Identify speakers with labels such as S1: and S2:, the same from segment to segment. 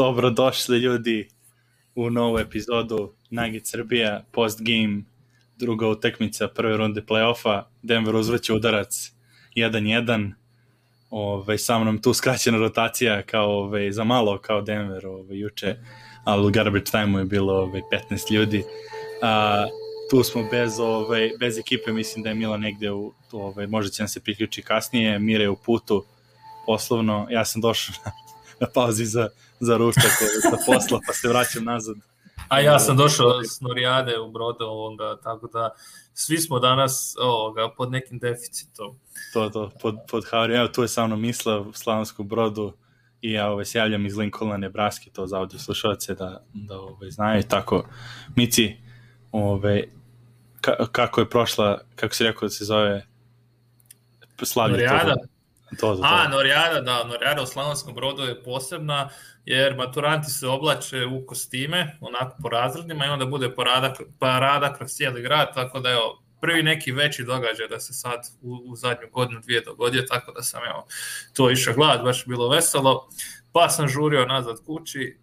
S1: Dobrodošli ljudi u novu epizodu Nugget Srbija post game druga utakmica prve runde play-offa. Denver uzvraća udarac 1-1 Ove, sa mnom tu skraćena rotacija kao ove, za malo kao Denver ove, juče ali u garbage time je bilo ove, 15 ljudi. A, tu smo bez, ove, bez ekipe mislim da je Mila negde u, ove, možda će nam se priključi kasnije. Mire je u putu poslovno. Ja sam došao na, na pauzi za za ručak sa posla, pa se vraćam nazad.
S2: A ja sam došao s Norijade u Brodu, ovoga, tako da svi smo danas ovoga, pod nekim deficitom.
S1: To, to, pod, pod Havri, evo tu je sa mnom Misla u Slavonskom Brodu i ja ovaj, se javljam iz Lincolna, Nebraska, to za audio slušalce da, da ovaj, znaju. Tako, Mici, ovaj, ka, kako je prošla, kako si rekao da se zove,
S2: slavlje Norijada? To, to, to, to. A, Norijada, da, Norijada u Slavonskom brodu je posebna, jer maturanti se oblače u kostime, onako po razredima i onda bude parada, parada kroz cijeli grad, tako da evo, prvi neki veći događaj da se sad u, u zadnju godinu dvije dogodio, tako da sam evo to išao glad, baš bilo veselo, pa sam žurio nazad kući,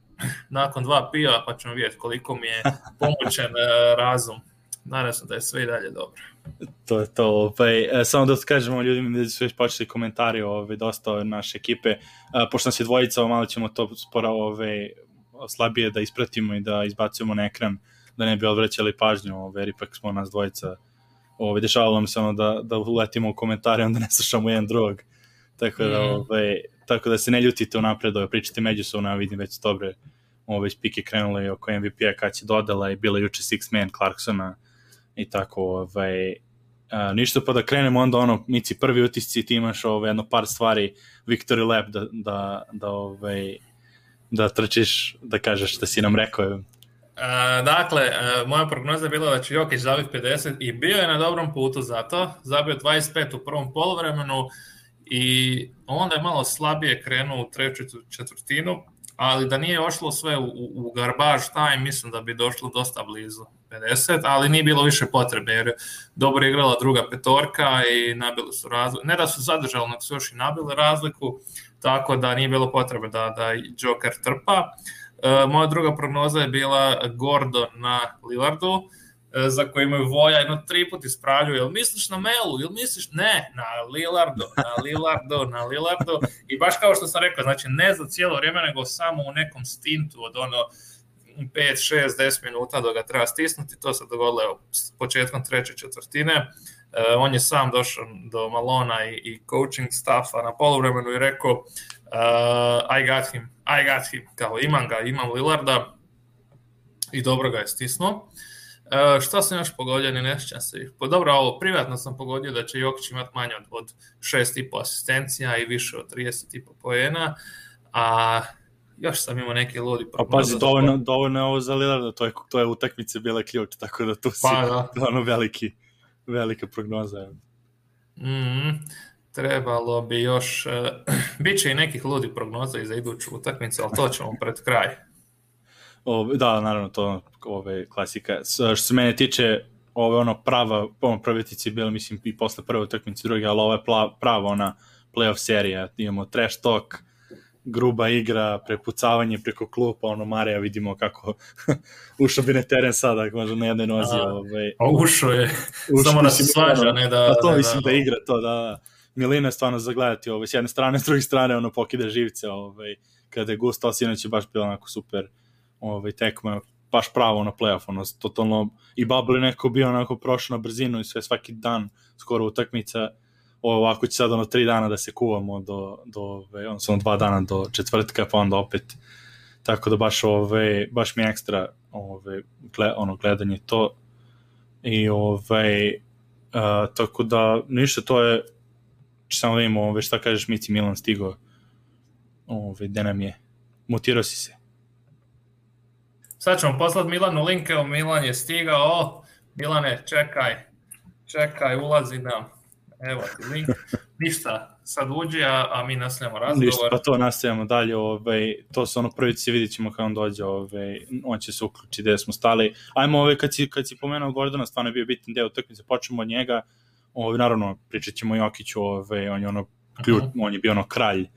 S2: nakon dva piva, pa ćemo vidjeti koliko mi je pomoćen e, razum. Nadam se da je sve i dalje dobro.
S1: To je to. Ovaj, e, samo da kažemo ljudima da su već počeli komentari ovaj, dosta naše ekipe. A, e, pošto nas je dvojica, malo ćemo to spora ovaj, slabije da ispratimo i da izbacujemo na ekran, da ne bi odvraćali pažnju, ovaj, jer ipak smo nas dvojica ovaj, dešavalo nam se ono da, da uletimo u komentare, onda ne slušamo jedan drugog. Tako da, mm. ovaj, tako da se ne ljutite unapred, ovaj, pričate međusobno, ja vidim već dobre ovaj, spike krenule oko MVP-a kad će dodala i bila juče six man Clarksona, i tako, ovaj, a, ništa pa da krenemo onda ono, Mici, prvi utisci, ti imaš ovaj, jedno par stvari, Victory Lap, da, da, da, ovaj, da trčiš, da kažeš da si nam rekao.
S2: A, dakle, a, moja prognoza je bila da će Jokić zabiti 50 i bio je na dobrom putu za to, zabio 25 u prvom polovremenu i onda je malo slabije krenuo u treću četvrtinu, ali da nije ošlo sve u, u garbage time, mislim da bi došlo dosta blizu 50, ali nije bilo više potrebe, jer dobro je igrala druga petorka i nabili su razliku. Ne da su zadržali, nego su još i nabili razliku, tako da nije bilo potrebe da, da Joker trpa. E, moja druga prognoza je bila Gordon na Lillardu, E, za koje imaju Voja jedno tri put ispravljaju, jel misliš na Melu, jel misliš, ne, na Lillardo, na Lillardo, na Lillardo, i baš kao što sam rekao, znači ne za cijelo vrijeme, nego samo u nekom stintu od ono 5, 6, 10 minuta da ga treba stisnuti, to se dogodilo evo, početkom treće četvrtine, Uh, on je sam došao do Malona i, i coaching staffa na polovremenu i rekao uh, I got him, I got him, kao imam ga, imam Lillarda i dobro ga je stisnuo. E, šta sam još pogodio, ne nešćam se. Pa dobro, ovo, privatno sam pogodio da će Jokić imati manje od, od 6,5 asistencija i više od 30,5 poena, a još sam imao neke ludi
S1: Pa pazi, dovoljno, dovoljno je ovo za Lillarda, to je, to je utakmice bila ključ, tako da tu si pa, da. ono veliki, velika prognoza.
S2: Mm, trebalo bi još, uh, bit će i nekih ludi prognoza i za iduću utakmicu, ali to ćemo pred kraj.
S1: O, da, naravno, to ove, klasika. Što se mene tiče, ove ono prava, ono pravitici bilo, mislim, i posle prve utakmice druge, ali ovo je prava ona playoff serija. Imamo trash talk, gruba igra, prepucavanje preko klupa, ono Marija vidimo kako ušao bi na teren sada, možda na jednoj nozi.
S2: Ovaj, a ušao je, ušao, samo da se svađa, ne da...
S1: Pa to
S2: ne
S1: mislim da, da igra to, da, da. Milina je stvarno zagledati, ovaj, s jedne strane, s druge strane, ono pokida živce, ovaj, kada je Gustav sinoć je baš bilo onako super ovaj, tekma, baš pravo na playoff, ono, totalno, i Bubble je neko bio onako prošao na brzinu i sve svaki dan, skoro utakmica, ovako će sad ono tri dana da se kuvamo do, do ove, samo dva dana do četvrtka, pa onda opet, tako da baš, ove, baš mi je ekstra ove, gle, ono, gledanje to, i ovaj, uh, tako da, ništa, to je, samo da imamo, ove, šta kažeš, Mici Milan stigao, ove, gde nam je. Mutirao si se.
S2: Sad ćemo poslati Milanu link, evo Milan je stigao, Milane, čekaj, čekaj, ulazi nam, evo ti link, ništa, sad uđi, a, a mi nastavljamo razgovor.
S1: Ništa, pa to nastavljamo dalje, ovaj, to su ono prvi se vidit ćemo kada on dođe, ovaj, on će se uključiti gde smo stali. Ajmo, ovaj, kad, si, kad si pomenuo Gordona, stvarno je bio bitan deo utakmice, počnemo od njega, ovaj, naravno, pričat ćemo Jokiću, ovaj, on je ono, ključ, uh -huh. on je bio ono kralj,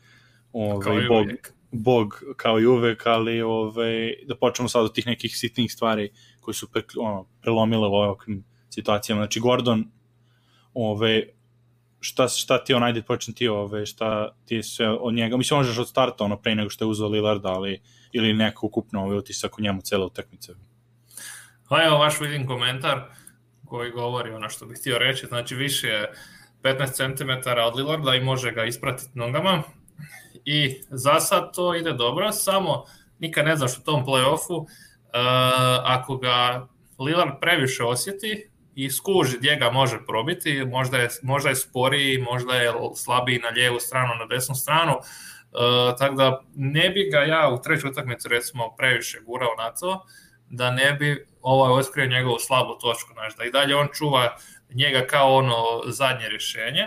S1: ovaj, bog, bog kao i uvek, ali ovaj, da počnemo sad od tih nekih sitnih stvari koji su pre, ono, prelomile u ovakvim situacijama. Znači, Gordon, ovaj, šta, šta ti on, ajde počne ti, ove, šta ti sve od njega, mislim, možeš od starta ono pre nego što je uzeo Lillard, ali ili neko ukupno ovaj utisak u njemu cele utakmice.
S2: Pa evo vaš vidim komentar koji govori ono što bih htio reći, znači više je 15 cm od Lillarda i može ga ispratiti nogama. I za sad to ide dobro, samo nikad ne znaš u tom play-offu uh, ako ga Lillard previše osjeti, i skuži gdje ga može probiti, možda je, možda je sporiji, možda je slabiji na lijevu stranu, na desnu stranu, e, tako da ne bi ga ja u trećoj utakmici recimo previše gurao na to, da ne bi ovaj otkrio njegovu slabu točku, znaš, da i dalje on čuva njega kao ono zadnje rješenje,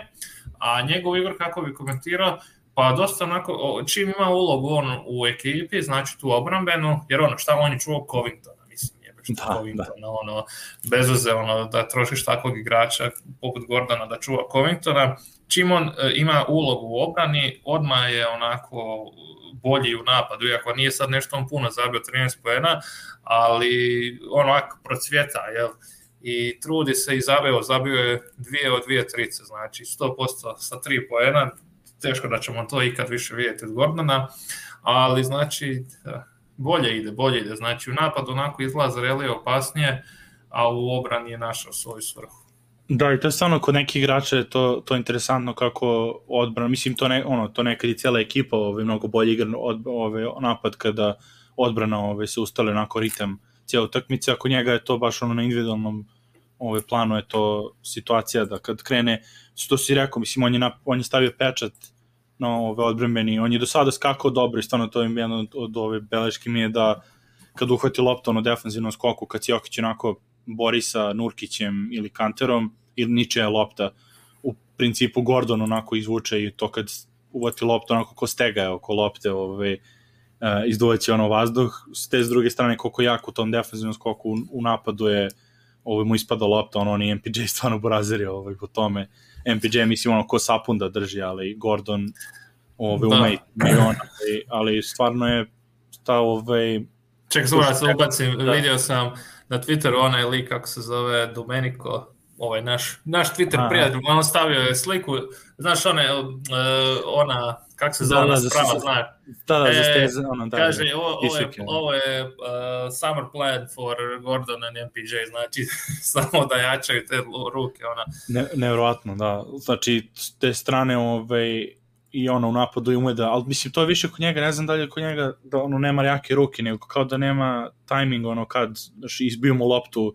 S2: a njegov igor kako bi komentirao, pa dosta onako, čim ima ulogu on u ekipi, znači tu obrambenu, jer ono šta on je čuvao Covington, što da, Covingtona, da. ono, bez veze, ono, da trošiš takvog igrača poput Gordona da čuva Covingtona, čim on e, ima ulogu u obrani, odma je onako bolji u napadu, iako nije sad nešto on puno zabio 13 poena, ali onako procvjeta, jel? I trudi se i zabio, zabio je dvije od dvije trice, znači 100% sa tri poena, teško da ćemo to ikad više vidjeti od Gordona, ali znači bolje ide, bolje ide. Znači u napadu onako izlaza Relije opasnije, a u obrani je našao svoju svrhu.
S1: Da, i to je stvarno kod nekih igrača je to, to interesantno kako odbrana, mislim to, ne, ono, to nekad i cijela ekipa ovaj, mnogo bolje igra od, ovaj, napad kada odbrana ovaj, se ustale onako ritem cijela utakmice, ako njega je to baš ono na individualnom ovaj, planu je to situacija da kad krene, što si rekao, mislim on je, na, on je stavio pečat no, ove odbrambeni, on je do sada skakao dobro i stvarno to je jedno od, od ove beleške mi je da kad uhvati loptu ono defanzivnom skoku, kad Jokić onako bori sa Nurkićem ili Kanterom ili ničija lopta, u principu Gordon onako izvuče i to kad uvati loptu onako ko stegaje oko lopte ove, uh, izduvaće ono vazduh, s te s druge strane koliko jak u tom defanzivnom skoku u, u napadu je ovaj mu ispada lopta, ono oni MPJ stvarno borazeri ovaj po tome. MPJ mislim ono ko Sapunda drži, ali Gordon ovaj da. ume miliona, ali, ali stvarno je ta ovaj
S2: Ček, zbog se ubacim, da. vidio sam na Twitteru onaj lik kako se zove Domenico ovaj naš, naš Twitter Aha. prijatelj, on stavio je sliku, znaš one, uh, ona, kako se zove, da, da, sprava, znaš.
S1: Da, da, e, steze, ono, da.
S2: Kaže, ovo, ovo je, ovo je uh, summer plan for Gordon and MPJ, znači, samo da jačaju te ruke, ona.
S1: Ne, nevrovatno, da. Znači, te strane, ovaj, i ono u napadu i ume da, ali mislim to je više kod njega, ne znam da li je kod njega da ono nema jake ruke, nego kao da nema tajming ono kad znači, izbiju mu loptu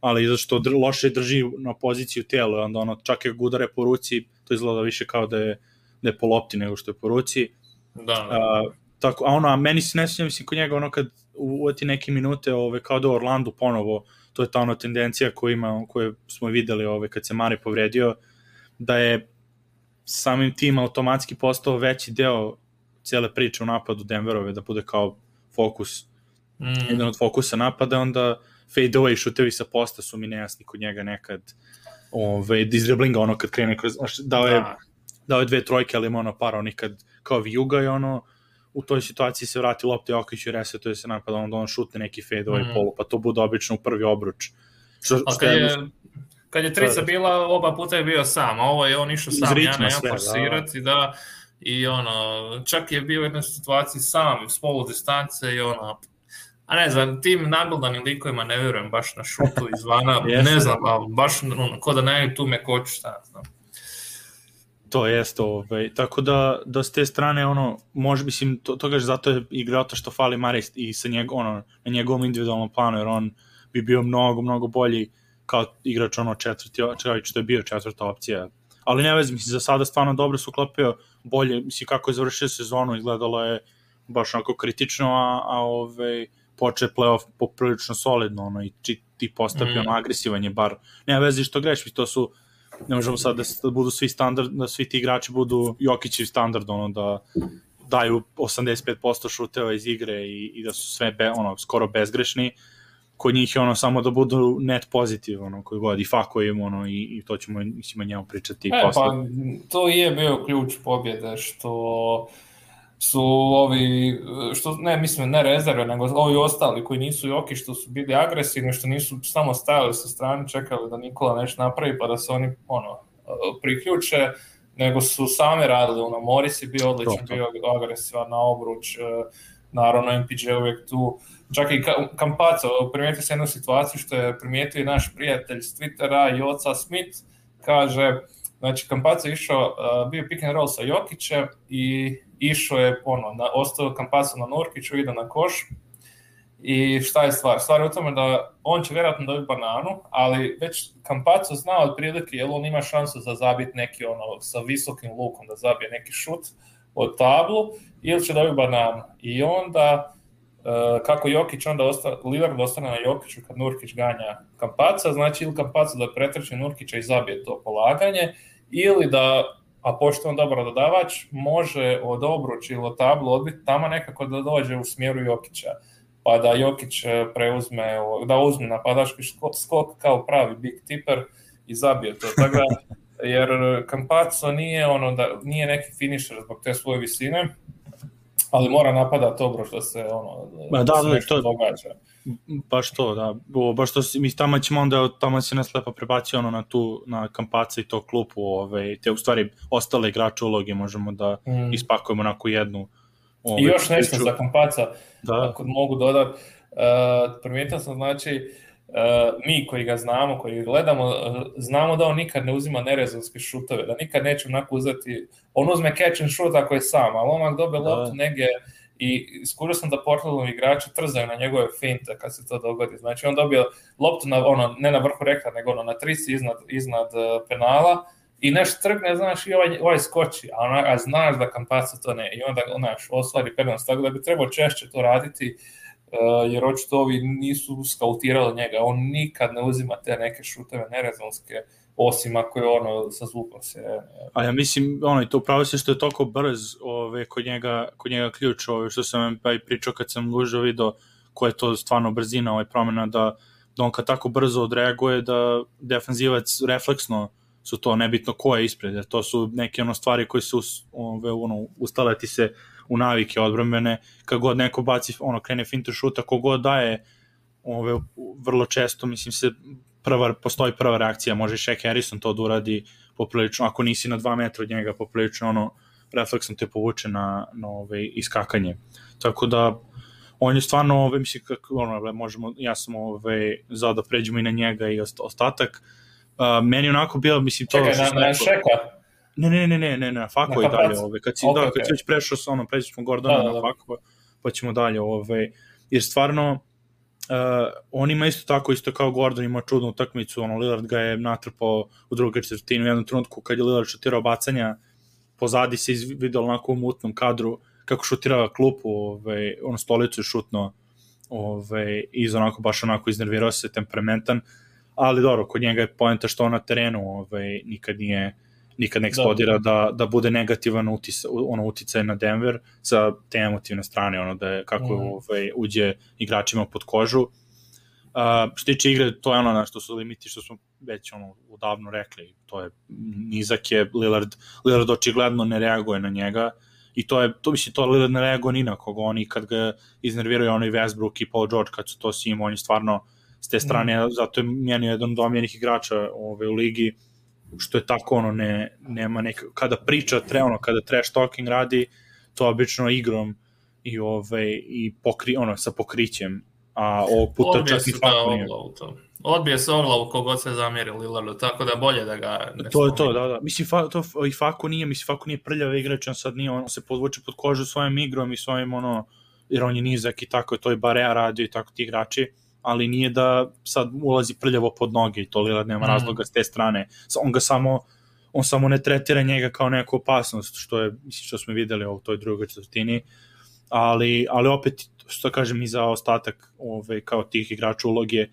S1: ali zato što dr, loše drži na poziciju tela, onda ono, čak je gudare po ruci, to izgleda više kao da je, da je po lopti nego što je po ruci.
S2: Da, da.
S1: A, tako, a ono, a meni se ne sviđa, mislim, kod njega ono kad uvati neke minute, ove, kao da Orlando ponovo, to je ta ono tendencija koju ima, koju smo videli ove, kad se Mare povredio, da je samim tim automatski postao veći deo cele priče u napadu Denverove, da bude kao fokus, mm. jedan od fokusa napada, onda fade away šutevi sa posta su mi nejasni kod njega nekad ove, iz driblinga ono kad krene kroz, znaš, dao je, da. dao je dve trojke, ali ima ono par onih kad kao vijuga i ono u toj situaciji se vrati lopta i Okić i resetuje se napada, onda on šutne neki fade away mm. polu, pa to bude obično u prvi obruč.
S2: Što, što kad, je, kad je trica da. bila, oba puta je bio sam, a ovo je on išao sam, ja nemam forsirati, da. da, i ono, čak je bio u jednoj situaciji sam, s polu distance i ono, a ne znam, tim nagledanim likovima ne vjerujem baš na šutu izvana, ne znam, ali baš ono, ko da ne tu me koču, šta znam.
S1: To jest, ovaj, tako da, da s te strane, ono, može, mislim, to, to gaš, zato je igrao to što fali Maris i sa njeg, ono, na njegovom individualnom planu, jer on bi bio mnogo, mnogo bolji kao igrač, ono, četvrti, čević, što je bio četvrta opcija. Ali ne vezi, mislim, za sada stvarno dobro su klopio, bolje, mislim kako je završio sezonu, izgledalo je baš onako kritično, a, a ovaj, poče playoff poprilično solidno, ono, i ti, ti postavi, mm. ono, agresivan je bar, nema veze što greš, to su, ne možemo sad da, da budu svi standard, da svi ti igrači budu Jokićev standard, ono, da daju 85% šuteva iz igre i, i da su sve be, ono, skoro bezgrešni, kod njih je ono samo da budu net pozitiv, ono, koji god, i Fako im, ono, i, i to ćemo, mislimo, njemu pričati
S2: e, posle. Pa, to je bio ključ pobjede, što su ovi, što, ne mislim ne rezerve, nego ovi ostali koji nisu Joki, što su bili agresivni, što nisu samo stajali sa strane, čekali da Nikola nešto napravi, pa da se oni ono, priključe, nego su sami radili, ono, Moris je bio odličan, bio agresivan na obruč, e, naravno MPJ uvijek tu, čak i Kampaco, primijetio se jednu situaciju što je primijetio i naš prijatelj s Twittera, Joca Smith, kaže, znači Kampaco je išao, e, bio pick and roll sa Jokićem i išao je, ono, na, ostao Kampaco na Nurkiću, ide na koš, I šta je stvar? Stvar je u tome da on će vjerojatno dobiti bananu, ali već Kampaco zna otprilike jel on ima šansu za zabiti neki ono sa visokim lukom da zabije neki šut od tablu ili će dobiti bananu. I onda uh, kako Jokić onda osta, Lillard ostane na Jokiću kad Nurkić ganja Kampaca, znači ili Kampaca da pretrči Nurkića i zabije to polaganje ili da a pošto on dobar dodavač, može od obruč ili od tablu odbiti tamo nekako da dođe u smjeru Jokića pa da Jokić e, preuzme, da uzme napadački skok kao pravi big tipper i zabije to. Tako da, jer Campazzo nije ono da nije neki finisher zbog te svoje visine, ali mora napadati dobro što se ono
S1: da, da, da to događa. Baš to, da. O, baš to, mi tamo ćemo onda, tamo se nas lepo prebacio ono na tu, na Kampaca i to klupu, ovaj, te u stvari ostale igrače uloge možemo da mm. ispakujemo onako jednu
S2: Ove, I još nešto priču. za Kampaca, da. ako mogu dodati, uh, primijetio sam znači, uh, mi koji ga znamo, koji ga gledamo, uh, znamo da on nikad ne uzima nerezonske šutove, da nikad neće onako uzeti, on uzme catch and shoot ako je sam, ali on dobe da. loptu negdje i skurio sam da Portlandom igrači trzaju na njegove finte kad se to dogodi. Znači on dobio loptu na, ono, ne na vrhu rekla, nego ono, na trisi iznad, iznad penala, i nešto trgne, znaš, i ovaj, ovaj skoči, a, ona, a znaš da Kampaca to ne, i onda, znaš, ostvari prednost, tako da bi trebao češće to raditi, uh, jer očito ovi nisu skautirali njega, on nikad ne uzima te neke šuteve nerezonske, osim ako je ono sa zvukom se...
S1: A ja mislim, ono, to upravo se što je toliko brz ove, kod, njega, kod njega ključ, ove, što sam pa i pričao kad sam gužao video koja je to stvarno brzina, ovaj promena, da, da on kad tako brzo odreaguje, da defanzivac refleksno su to nebitno ko je ispred, jer to su neke ono stvari koje su ove, ono, ustale ti se u navike odbrambene, kad god neko baci, ono, krene fintu šuta, kogod daje, ove, vrlo često, mislim se, prva, postoji prva reakcija, može Shaq Harrison to da uradi poprilično, ako nisi na dva metra od njega, poprilično ono, refleksom te povuče na, na ove, iskakanje. Tako da, on je stvarno, ove, mislim, kako, ono, možemo, ja sam ove, za da pređemo i na njega i ostatak, Uh, meni onako bilo, mislim, to...
S2: Čekaj, na, na šeka?
S1: Ne, ne, ne, ne, ne, na Fako i dalje, ove, kad si, okay, da, kad si već prešao sa ono, pređeš smo Gordona da, da, da. na Fako, pa ćemo dalje, ove, jer stvarno, uh, on ima isto tako, isto kao Gordon ima čudnu utakmicu, ono, Lillard ga je natrpao u drugoj četvrtini u jednom trenutku kad je Lillard šutirao bacanja, pozadi se izvidelo onako u mutnom kadru, kako šutira klupu, ove, ono, stolicu je šutno, ove, iz onako, baš onako iznervirao se, temperamentan, uh, ali dobro, kod njega je poenta što on na terenu ovaj, nikad nije nikad ne eksplodira da, da, da bude negativan utis, ono uticaj na Denver sa te emotivne strane, ono da je kako mm. ovaj, uđe igračima pod kožu. Uh, što tiče igre, to je ono na što su limiti, što smo već ono udavno rekli, to je nizak je, Lillard, Lillard očigledno ne reaguje na njega, i to je, to mislim, to Lillard ne reaguje ni na koga, oni kad ga iznerviraju oni Westbrook i Paul George kad su to svim, on je stvarno s te strane, mm. zato je meni jedan od omljenih igrača ove, u ligi, što je tako ono, ne, nema neka, kada priča, tre, ono, kada trash talking radi, to obično igrom i, ove, i pokri, ono, sa pokrićem, a ovog puta
S2: Odbije čak i Fako nije. Odbije se oglavu kogod se zamjeri Lillardu, tako da bolje da ga
S1: ne To je to, da, da. Mislim, fa, to, i Fako nije, mislim, Fako nije prljava igrač, on sad nije, on se podvuče pod kožu svojim igrom i svojim, ono, jer on je nizak i tako, to je Barea radio i tako ti igrači ali nije da sad ulazi prljavo pod noge i to Lillard nema mm. razloga s te strane. On ga samo on samo ne tretira njega kao neku opasnost, što je, mislim, što smo videli u toj drugoj četvrtini, ali, ali opet, što kažem, i za ostatak ove, kao tih igrača uloge,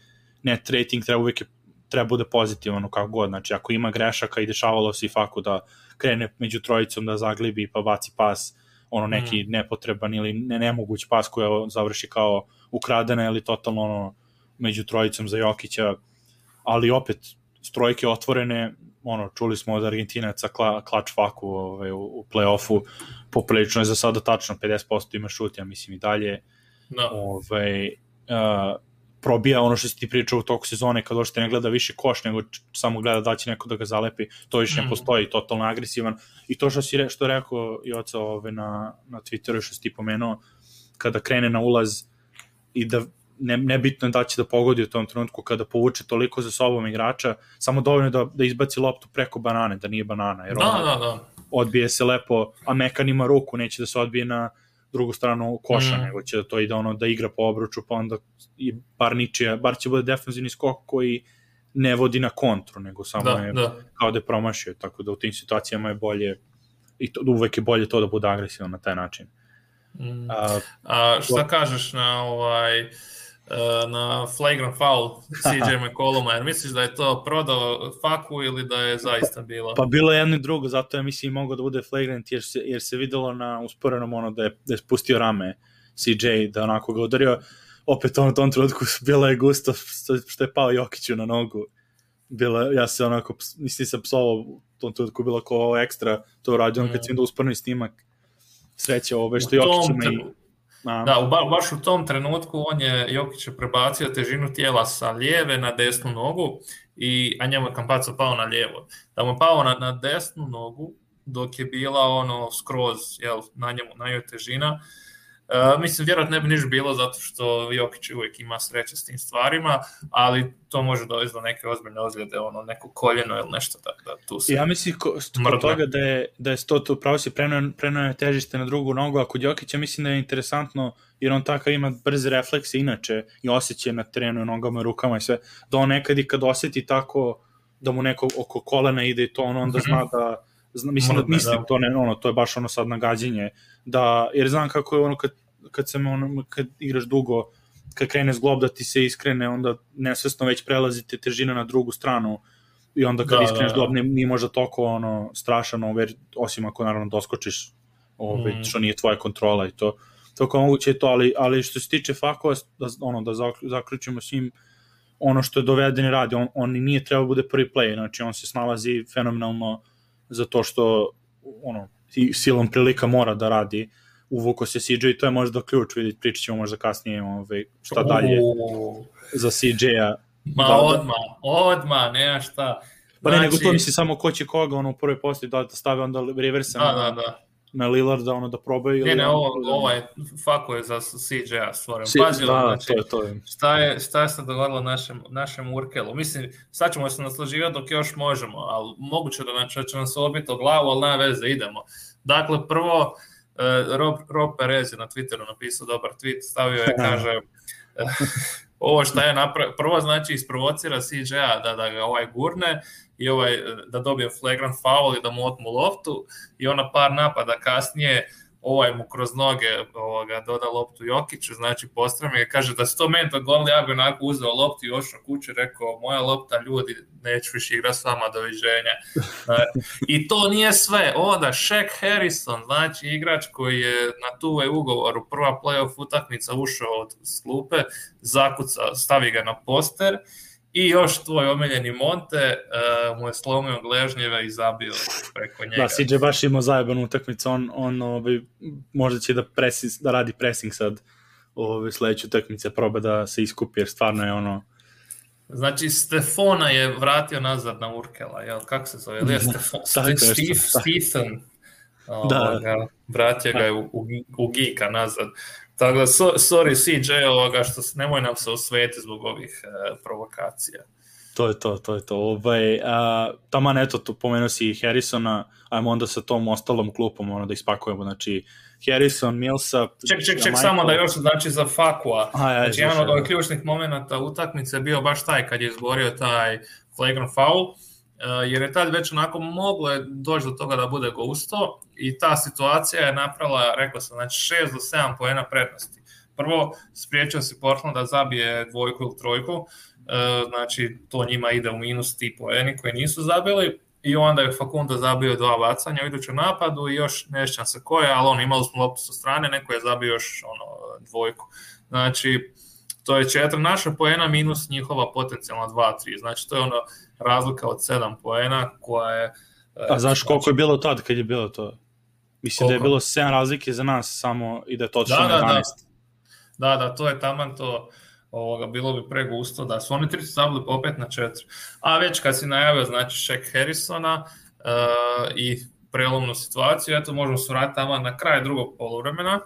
S1: net rating treba uvek treba bude pozitivan kako god, znači ako ima grešaka i dešavalo se i faku da krene među trojicom da zaglibi pa baci pas, ono neki mm. nepotreban ili ne, nemoguć pas koja završi kao ukradena ili totalno ono među trojicom za Jokića, ali opet strojke otvorene, ono, čuli smo od Argentinaca kla, klač faku ovaj, u, u play-offu, poprilično je za sada tačno 50% ima šut, ja mislim i dalje. No. Da. Ovaj, uh, probija ono što si ti pričao u toku sezone kad ošte ne gleda više koš nego samo gleda da će neko da ga zalepi, to više mm. ne postoji, totalno agresivan. I to što si re, što rekao i oca ove na, na Twitteru što si ti pomenuo, kada krene na ulaz i da ne, nebitno je da će da pogodi u tom trenutku kada povuče toliko za sobom igrača, samo dovoljno da, da izbaci loptu preko banane, da nije banana. Jer
S2: da, da, da.
S1: Odbije se lepo, a Mekan ima ruku, neće da se odbije na drugu stranu koša, mm. nego će da to ide ono da igra po obruču, pa onda i bar ničija, bar će bude defensivni skok koji ne vodi na kontru, nego samo da, je da. kao da je promašio, tako da u tim situacijama je bolje i to, uvek je bolje to da bude agresivan na taj način.
S2: Mm. A, A šta to... kažeš na ovaj Eh, na flagrant foul CJ McColluma, jer misliš da je to prodao faku ili da je zaista bilo?
S1: Pa bilo je jedno i drugo, zato ja mislim mogao da bude flagrant jer se, jer se videlo na usporenom ono da je, da je spustio rame CJ, da onako ga udario, opet ono tom trenutku bilo je gusto što je pao Jokiću na nogu. Bila, ja se onako, mislim sam psovao u tom trenutku bilo kao ekstra to uradio, mm. kad sam da usporni snimak sreće ove što Jokić ima i
S2: Na. Da, u, ba, baš u tom trenutku on je Jokić je prebacio težinu tijela sa lijeve na desnu nogu, i, a njemu je Kampaco pao na lijevo. Da mu je pao na, na desnu nogu, dok je bila ono skroz jel, na njemu, na njoj težina, Uh, mislim, vjerojatno ne bi niš bilo zato što Jokić uvijek ima sreće s tim stvarima, ali to može dovesti do neke ozbiljne ozljede, ono, neko koljeno ili nešto tako da tu se...
S1: Ja mislim ko, kod toga da je, da je to, to pravo si prenoje težište na drugu nogu, a kod Jokića mislim da je interesantno jer on takav ima brze reflekse inače i osjećaje na terenu, nogama, rukama i sve, da on nekad i kad osjeti tako da mu neko oko kolena ide i to, on onda zna da Zna, mislim, da, mislim da. to ne, ono, to je baš ono sad nagađenje, da, jer znam kako je ono kad, kad, sam, ono, kad igraš dugo, kad krene zglob da ti se iskrene, onda nesvesno već prelazite težina na drugu stranu i onda kad da, iskreneš da, da. nije, nije možda toliko ono, strašan, over, osim ako naravno doskočiš, ove, mm. što nije tvoja kontrola i to. To kao moguće je to, ali, ali što se tiče fakova, da, ono, da zaključimo s njim, ono što je doveden radi, on, on nije trebao da bude prvi play, znači on se snalazi fenomenalno uh, zato što ono, silom prilika mora da radi uvuko se CJ i to je možda ključ, vidite, pričat ćemo možda kasnije ovaj, šta dalje za CJ-a.
S2: Ma da, odma, odma, nema šta.
S1: Pa znači... ne, nego to znači- misli samo ko će koga, ono u prvoj postoji da stave onda reverse
S2: da, na, da, da
S1: na Lillarda ono da probaju.
S2: Ne, ne, ovo, ovo je, fako je za CJ-a stvoren. Si, Pazi, da, znači, to je, to je. Šta je, šta je se dogodilo našem, našem Urkelu? Mislim, sad ćemo se naslaživati dok još možemo, ali moguće da, znači, da će nam se obiti o glavu, ali nema veze, idemo. Dakle, prvo, uh, Rob, Rob Perez je na Twitteru napisao dobar tweet, stavio je, kaže, ovo šta je napravio, prvo znači isprovocira CJ-a da, da ga ovaj gurne, i ovaj, da dobije flagrant foul i da mu otmu loptu i ona par napada kasnije ovaj mu kroz noge ovoga, doda loptu Jokiću, znači postrami i kaže da se to meni to gol, ja bi onako uzeo loptu i ošao kuće, rekao moja lopta, ljudi, neću više igra s vama, doviđenja. I to nije sve, onda Shaq Harrison, znači igrač koji je na tu ugovoru prva playoff utakmica ušao od sklupe, zakuca, stavi ga na poster I još tvoj omiljeni Monte uh, mu je slomio gležnjeve i zabio preko njega.
S1: Da, CJ baš imao zajebanu utakmicu, on, on ovaj, možda će da, presi, da radi pressing sad ovaj, sledeću utakmice, proba da se iskupi, jer stvarno je ono...
S2: Znači, Stefona je vratio nazad na Urkela, jel? Kako se zove? Ili je Stefon, Steve, Stephen? Da. Vratio ga je u, u, u Gika nazad. Tako da, so, sorry CJ ovoga što nemoj nam se osveti zbog ovih e, provokacija.
S1: To je to, to je to. Ovaj, a, taman eto, tu pomenuo si Harrisona, ajmo onda sa tom ostalom klupom ono, da ispakujemo, znači Harrison, Milsa...
S2: Ček, ček, ček, samo da još znači za Fakua. A, ja, znači, jedan od ključnih momenta utakmice bio baš taj kad je izborio taj flagrant foul jer je tad već onako moglo je doći do toga da bude gusto i ta situacija je napravila, rekao sam, znači 6 do 7 poena prednosti. Prvo, spriječio se Portland da zabije dvojku ili trojku, znači to njima ide u minus ti poeni koji nisu zabili, i onda je Facundo zabio dva bacanja u idućem napadu i još nešćan se koje, ali on imali smo loptu sa strane, neko je zabio još ono, dvojku. Znači, to je četiri naša poena minus njihova potencijalna 2-3. Znači, to je ono razlika od 7 poena koja je...
S1: A znaš koliko znači, je bilo tad kad je bilo to? Mislim koliko? da je bilo 7 razlike za nas samo i da je točno da, da, 11.
S2: Da. da, da, to je taman to ovoga, bilo bi pregusto da su oni tri zabili opet na četiri. A već kad si najavio, znači, Shaq Harrisona uh, i prelomnu situaciju, eto možemo se vratiti tamo na kraj drugog polovremena,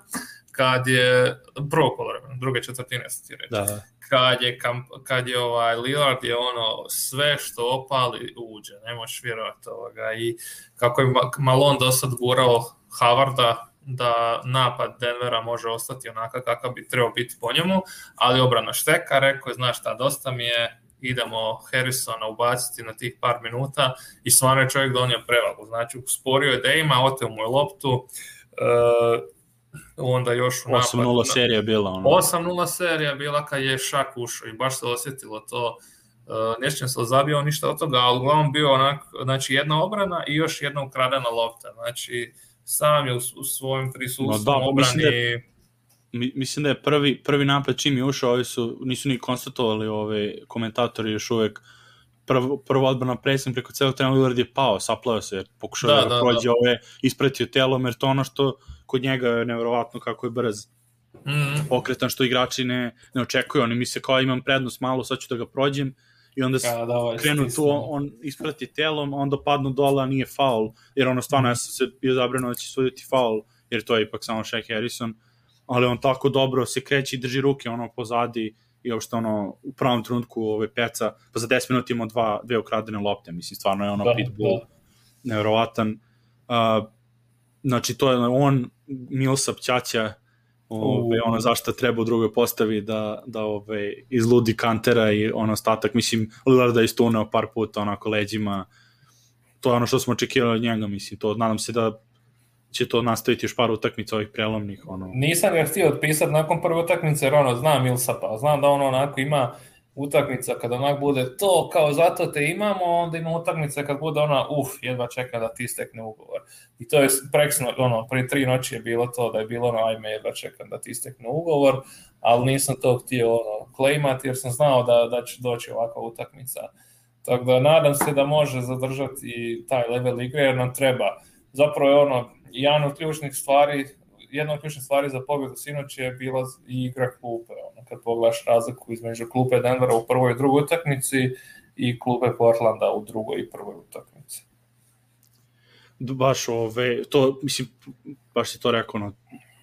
S2: kad je, prvog polovremena, druge četvrtine se ti reći. Da. Kad je, kamp, kad je ovaj Lillard je ono sve što opali uđe, ne možeš vjerovati ovoga. I kako je Malon do sad gurao Havarda da napad Denvera može ostati onaka kakav bi trebao biti po njemu, ali obrana šteka, rekao je, znaš šta, dosta mi je, idemo Harrisona ubaciti na tih par minuta i stvarno je čovjek donio prevagu, znači usporio je da ima, oteo mu je loptu, uh, onda još u napadu.
S1: 8-0 serija bila.
S2: Ono. 8-0 serija bila kad je Šak ušao i baš se osjetilo to. Uh, Nešćem se zabio ništa od toga, ali uglavnom bio onak, znači jedna obrana i još jedna ukradena lopta. Znači, sam je u, u svojom prisustvu no, da, obrani... Mislim da, je,
S1: mislim da je prvi, prvi napad čim je ušao, ovi su, nisu ni konstatovali ove komentatori još uvek prvo, prvo odbrana presim preko celog trena Lillard je pao, saplao se, pokušao da, da, da prođe da. ove, ispretio telom, jer to ono što kod njega je nevjerovatno kako je brz. Mm pokretan što igrači ne, ne očekuju, oni misle kao imam prednost malo, sad ću da ga prođem, i onda ja, da, ovaj krenu tu, on isprati telom, onda padnu dole, a nije faul, jer ono stvarno mm. ja sam se bio zabrano da će suditi faul, jer to je ipak samo Shaq Harrison, ali on tako dobro se kreće i drži ruke ono pozadi i uopšte ono u pravom trenutku ove peca, pa za 10 minuta ima dva, dve ukradene lopte, mislim stvarno je ono da, pitbull da. nevjerovatan. Uh, znači to je on, Milsap, Ćaća, Ove, ono zašto treba u drugoj postavi da, da ove, izludi kantera i ono ostatak, mislim, Lillard da je istunao par puta onako leđima, to je ono što smo očekivali od njega, mislim, to nadam se da će to nastaviti još par utakmica ovih prelomnih. Ono.
S3: Nisam ga htio otpisati nakon prve utakmice, jer ono, znam Milsapa, znam da ono onako ima utakmica kada onak bude to, kao zato te imamo, onda ima utakmice kad bude ona, uf, jedva čeka da ti stekne ugovor. I to je preksno, ono, prije tri noći je bilo to, da je bilo ono, ajme, jedva čekam da ti stekne ugovor, ali nisam to htio ono, klejmati jer sam znao da, da će doći ovakva utakmica. Tako da nadam se da može zadržati taj level igre jer nam treba. Zapravo je ono, jedan od ključnih stvari jedna od ključnih stvari za pobjedu sinoć je bila i igra klupe. Ono, kad pogledaš razliku između klupe Denvera u prvoj i drugoj utakmici i klupe Portlanda u drugoj i prvoj utakmici.
S1: Baš ove, to, mislim, baš si to rekao, no,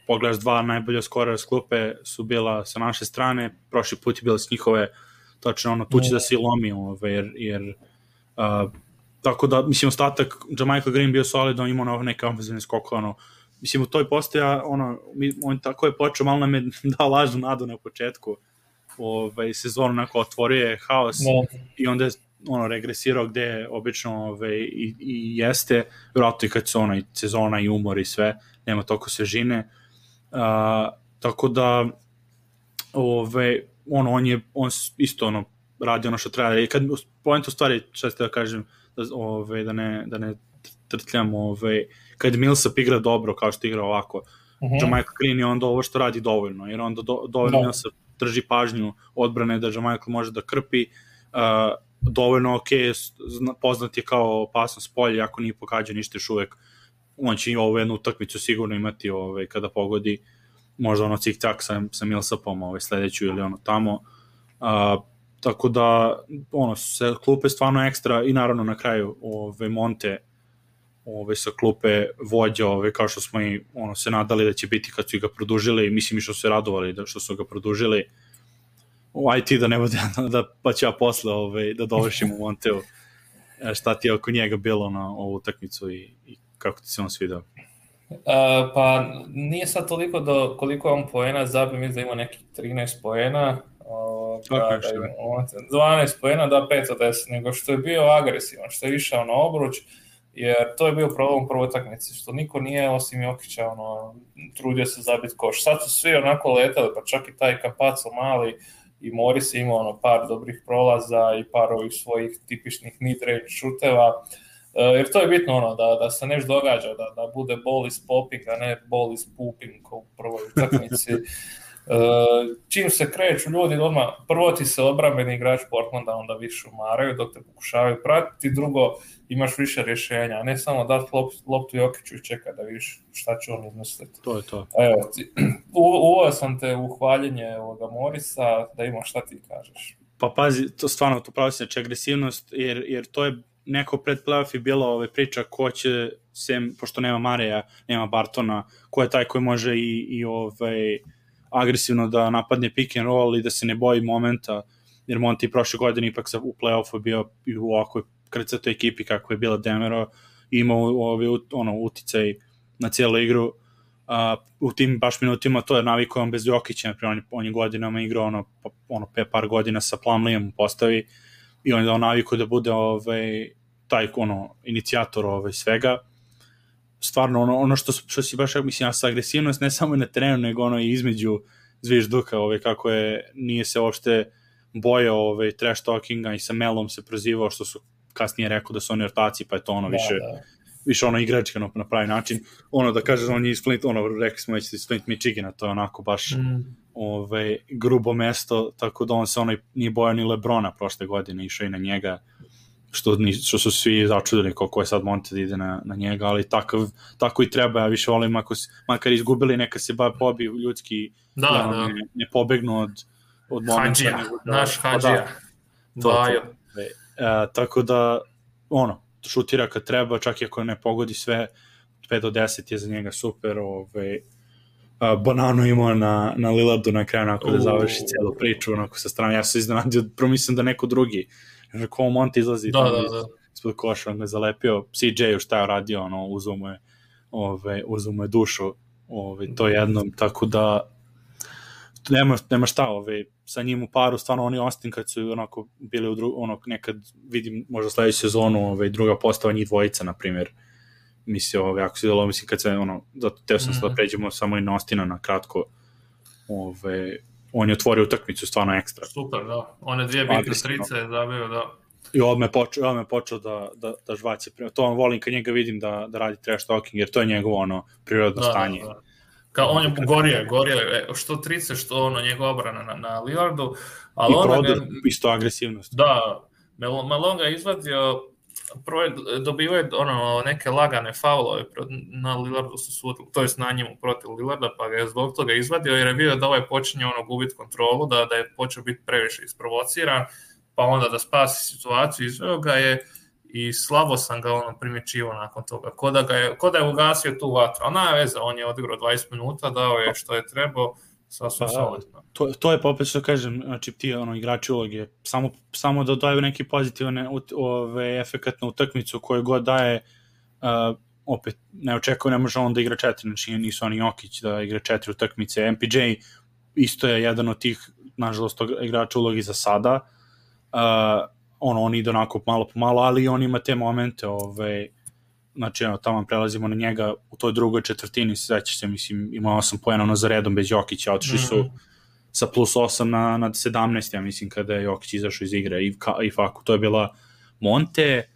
S1: pogledaš dva najbolja skora s klupe su bila sa naše strane, prošli put je bila s njihove, tačno ono, tu će da se lomi, ove, jer, jer uh, tako da, mislim, ostatak, Jamaica Green bio solidan, imao ono neke ofenzivne skok, ono, mislim u toj postoja ono mi, on tako je počeo malo nam je da lažu nadu na početku ovaj sezonu onako otvorio je haos no. i onda je ono regresirao gde obično ovaj, i, i jeste vjerojatno i kad se ono i sezona i umor i sve nema toliko svežine uh, tako da ovaj, ono, on je on isto ono radi ono što treba i kad point u stvari šta ste da kažem da, ovaj, da ne, da ne trtljam ovaj, kad Millsap igra dobro kao što igra ovako, uh -huh. Jamaica Green je onda ovo što radi dovoljno, jer onda do, dovoljno da. Millsap drži pažnju odbrane da Jamaica može da krpi, uh, dovoljno ok, poznat je kao opasnost polje, ako nije pogađa ništa još uvek, on će i ovu jednu utakmicu sigurno imati ovaj, kada pogodi možda ono cik-cak sa, sa Millsapom ovaj, sledeću ili ono tamo. Uh, tako da ono se klupe stvarno ekstra i naravno na kraju ove Monte ove, sa klupe vođa, ove, kao što smo i ono, se nadali da će biti kad su ga produžili, mislim i što su se radovali da što su ga produžili. U IT da ne bude, da, pa ću ja posle ove, da dovršim u Monteu e, šta ti je oko njega bilo na ovu utakmicu i, i kako ti se on svidao.
S3: Uh, pa nije sad toliko do koliko on poena zabio, mislim da ima nekih 13 poena, uh, da ima 12 pojena, da 5 od 10, nego što je bio agresivan, što je išao na obruč, jer to je bio problem u prvoj utakmici, što niko nije osim Jokića ono, trudio se zabiti koš. Sad su svi onako letali, pa čak i taj Kapaco mali i Morris imao ono par dobrih prolaza i par ovih svojih tipičnih mid-range šuteva. Uh, jer to je bitno ono, da, da se nešto događa, da, da bude ball is popping, a ne ball is pooping kao u prvoj utakmici. Uh, čim se kreću ljudi, odmah prvo ti se obrambeni igrač Portlanda onda više umaraju dok te pokušavaju pratiti, drugo imaš više rješenja, a ne samo lop, loptu Jokiću i čeka da vidiš šta će on izmisliti.
S1: To je to.
S3: Evo, ti, uveo sam te u hvaljenje ovoga Morisa, da ima šta ti kažeš.
S1: Pa pazi, to stvarno, to pravi se agresivnost, jer, jer to je neko pred playoff je bila ove priča ko će, sem, pošto nema Mareja, nema Bartona, ko je taj koji može i, i ovaj, agresivno da napadne pick and roll i da se ne boji momenta, jer Monti prošle godine ipak u play-offu bio i u ovakvoj krcatoj ekipi kako je bila Demero, imao ovaj, ono, uticaj na cijelu igru, a, u tim baš minutima to je navikao on bez Jokića, naprimjer, on, on je godinama igrao ono, ono pe par godina sa Plumlijem u postavi i on je dao naviku da bude ovaj, taj ono, inicijator ovaj, svega stvarno ono, ono što, što si baš, mislim, ja sa agresivnost ne samo na terenu, nego ono i između zvižduka, ovaj, kako je, nije se uopšte bojao ovaj, trash talkinga i sa Melom se prozivao, što su kasnije rekao da su oni ortaci, pa je to ono da, više, da. više ono igračka na, na pravi način. Ono da kažeš, on je iz Flint, ono, rekli smo već iz Flint Michigana, to je onako baš mm. ovaj, grubo mesto, tako da on se onaj nije bojao ni Lebrona prošle godine, išao i na njega što, ni, što su svi začudili koliko je sad Monte da ide na, na njega, ali takav, tako i treba, ja više volim ako, makar izgubili, neka se ba pobiju ljudski,
S2: da,
S1: da,
S2: da.
S1: Ne, ne pobegnu od, od momenta.
S3: Hadžija,
S1: da,
S3: naš Hadžija,
S1: da, to, to, e, tako da, ono, šutira kad treba, čak i ako ne pogodi sve, 5 do 10 je za njega super, ovaj, uh, bananu imao na, na Lillardu na kraju, onako da završi cijelu priču, onako sa strane, ja sam iznenadio, promislim da neko drugi Ko Monte izlazi
S2: da, da, da.
S1: ispod koša, on ga zalepio, CJ-u šta je radio, ono, uzo mu je, ove, uzo mu je dušu, ove, to jednom, tako da nema, nema šta, ove, sa njim u paru, stvarno oni Austin kad su onako bili u dru, ono, nekad vidim možda sledeću sezonu, ove, druga postava njih dvojica, na primjer, mislim, ove, ako se delo, mislim, kad se, ono, zato teo sam mm. da pređemo samo i na Austina na kratko, ove, on je otvorio utakmicu stvarno ekstra.
S2: Super, da. One dvije bitne trice je zabio, da.
S1: I on me počeo, me počeo da, da, da žvaće. To on volim kad njega vidim da, da radi trash talking, jer to je njegovo ono prirodno da, stanje. Da, da.
S2: Kao on je gorio, gorio, e, što trice, što ono njegova obrana na, na Lillardu, ali
S1: I
S2: on
S1: prodor, isto agresivnost.
S2: Da, Malon ga izvadio prvo dobivaju ono, neke lagane faulove na Lillardu su sudili, to jest na njemu protiv Lillarda, pa ga je zbog toga izvadio jer je vidio da ovaj počinje ono gubiti kontrolu, da, da je počeo biti previše isprovociran, pa onda da spasi situaciju, izveo ga je i slabo sam ga ono primjećivo nakon toga, ko da, ga je, ko da je ugasio tu vatru, a na veze, on je odigrao 20 minuta, dao je što je trebao, sasvim pa, solidno.
S1: To, to je popet što kažem, znači ti ono, igrači uloge, samo, samo da daju neki pozitivne ove, efekat na utakmicu koju god daje, uh, opet ne očekuje, ne može on da igra četiri, znači nisu oni Jokić da igra četiri utakmice, MPJ isto je jedan od tih, nažalost, igrača ulogi za sada, uh, ono, on ide onako malo po malo, ali on ima te momente, ove, znači evo, tamo prelazimo na njega u toj drugoj četvrtini, svećaš se, mislim, ima 8 pojena ono za redom bez Jokića, otišli su mm -hmm. sa plus 8 na, na 17, ja mislim, kada je Jokić izašao iz igre i, ka, i Faku, to je bila Monte,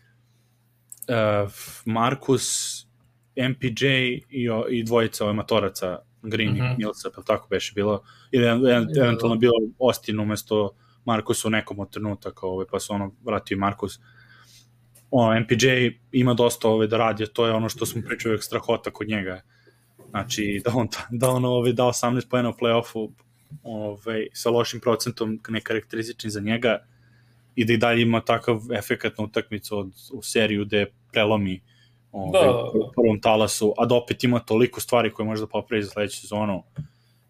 S1: uh, Markus, MPJ i, i dvojica ove matoraca, Green mm -hmm. i Milsa, pa tako beše bilo, ili eventualno bilo Austin umesto Markusa u nekom od trenutaka, ovaj, pa su ono vratio Markus. Uh, ono, MPJ ima dosta ove da radi, to je ono što smo pričali uvek strahota kod njega. Znači, da on, da on ove, da 18 pojena u play-offu ove, sa lošim procentom nekarakteristični za njega i da i dalje ima takav efekat na utakmicu od, u seriju gde prelomi ove, da, da, da. u prvom talasu, a da opet ima toliko stvari koje može da popravi za sledeću sezonu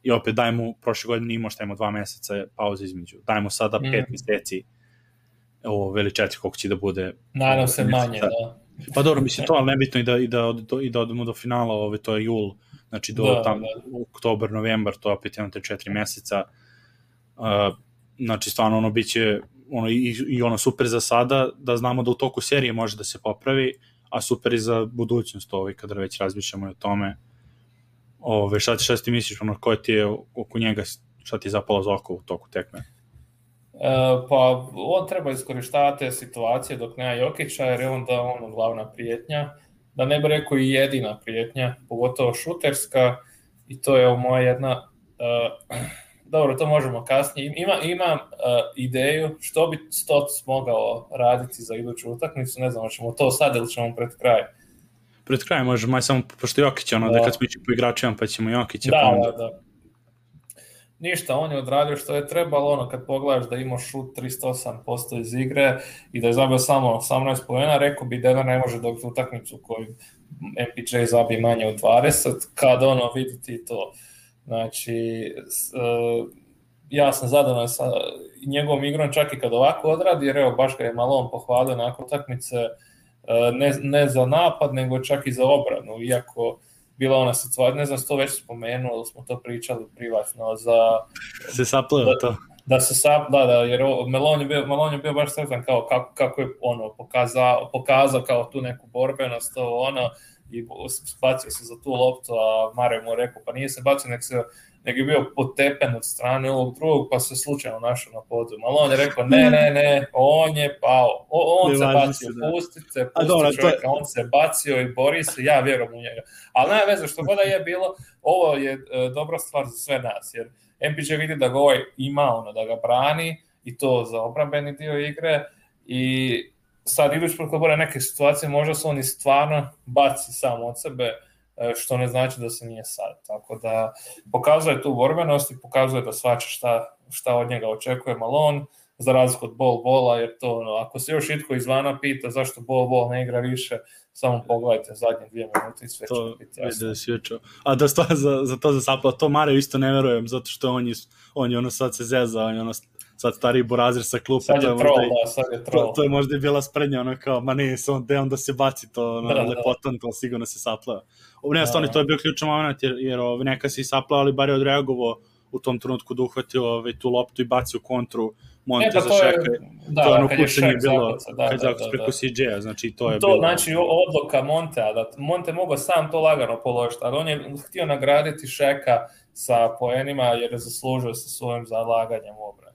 S1: i opet daj mu, prošle godine imao šta ima dva meseca pauze između, daj mu sada pet mm. meseci ovo veli četiri koliko će da bude.
S3: Nadam se manje, da. da.
S1: Pa dobro, mislim to, ali nebitno i da, i da, do, i da odemo do finala, ove, to je jul, znači do da, tam, da. oktober, novembar, to opet imate četiri meseca. Uh, znači stvarno ono biće ono i, i ono super za sada da znamo da u toku serije može da se popravi a super i za budućnost ovaj kada već razmišljamo o tome ove, šta, ti, šta ti misliš ono ko ti je oko njega šta ti je zapalo za oko u toku tekme
S2: pa on treba iskoristavati te situacije dok nema Jokića jer je onda ono glavna prijetnja da ne bi rekao i jedina prijetnja pogotovo šuterska i to je moja jedna uh, dobro, to možemo kasnije. Ima, ima uh, ideju što bi Stoc mogao raditi za iduću utakmicu, ne znam, ćemo to sad ili ćemo pred kraj.
S1: Pred kraj možemo, aj samo, pošto Jokić, ono, da, da kad smo ići po igračima, pa ćemo Jokića.
S2: Da,
S1: pa onda...
S2: da, da. Ništa, on je odradio što je trebalo, ono, kad pogledaš da ima šut 308% iz igre i da je zabio samo 18 pojena, rekao bi da ne može dobiti utakmicu koju MPJ zabije manje od 20, kad ono viditi to. Znači, uh, ja sam zadovoljan sa njegovom igrom čak i kad ovako odradi, jer evo baš ga je malo on pohvalio nakon utakmice, uh, ne, ne za napad, nego čak i za obranu, iako bila ona situacija, ne znam što već spomenuo, ali smo to pričali privatno, za...
S1: Se sapleo da, to.
S2: Da se sap, da, da, jer Melon je bio, Melon je bio baš sretan kao kako, kako je ono, pokazao, pokazao kao tu neku borbenost, to ono, i bacio se za tu loptu, a Mare mu rekao, pa nije se bacio, nek se nego je bio potepen od strane ovog drugog, pa se slučajno našao na podu. Ali on je rekao, ne, ne, ne, on je pao, o, on ne se bacio, se, da. pustite, pustite čovjeka, to... on se bacio i bori se, ja vjerujem u njega. Ali nema veze, što god da je bilo, ovo je e, dobra stvar za sve nas, jer MPJ vidi da ga ovaj ima ono, da ga brani, i to za obrambeni dio igre, i sad idući put kad neke situacije, možda se on i stvarno baci sam od sebe, što ne znači da se nije sad. Tako da pokazuje tu borbenost i pokazuje da svača šta, šta od njega očekuje Malon, za razliku od bol bola, jer to ono, ako se još itko izvana pita zašto bol bol ne igra više, samo pogledajte zadnje dvije minute i sve to će biti jasno. Da.
S1: A da sto, za, za to za Sapla, to Mario isto ne verujem, zato što on je, on je ono sad se zeza, on je ono sad stari Borazir sa klupa.
S2: Sad je
S1: to je
S2: troll, možda, da, sad je troll.
S1: To, to je možda i bila sprednja, ono kao, ma ne, se on, da se baci to, ono, da, da. lepotan, to sigurno se sapla. Ovo ne, stvarno, to je bio ključan moment, jer, jer ove, neka se i sapla, ali bar je odreagovao u tom trenutku da uhvatio ove, tu loptu i bacio kontru Monte e, da, za šeka.
S2: Da, da, ono kad je šek bilo,
S1: da, kad da, da, preko da. CJ-a, znači to je
S2: to,
S1: bilo...
S2: znači odluka Montea, da Monte mogao sam to lagano položiti, ali on je htio nagraditi šeka sa poenima jer je zaslužio sa svojim zalaganjem u obrani.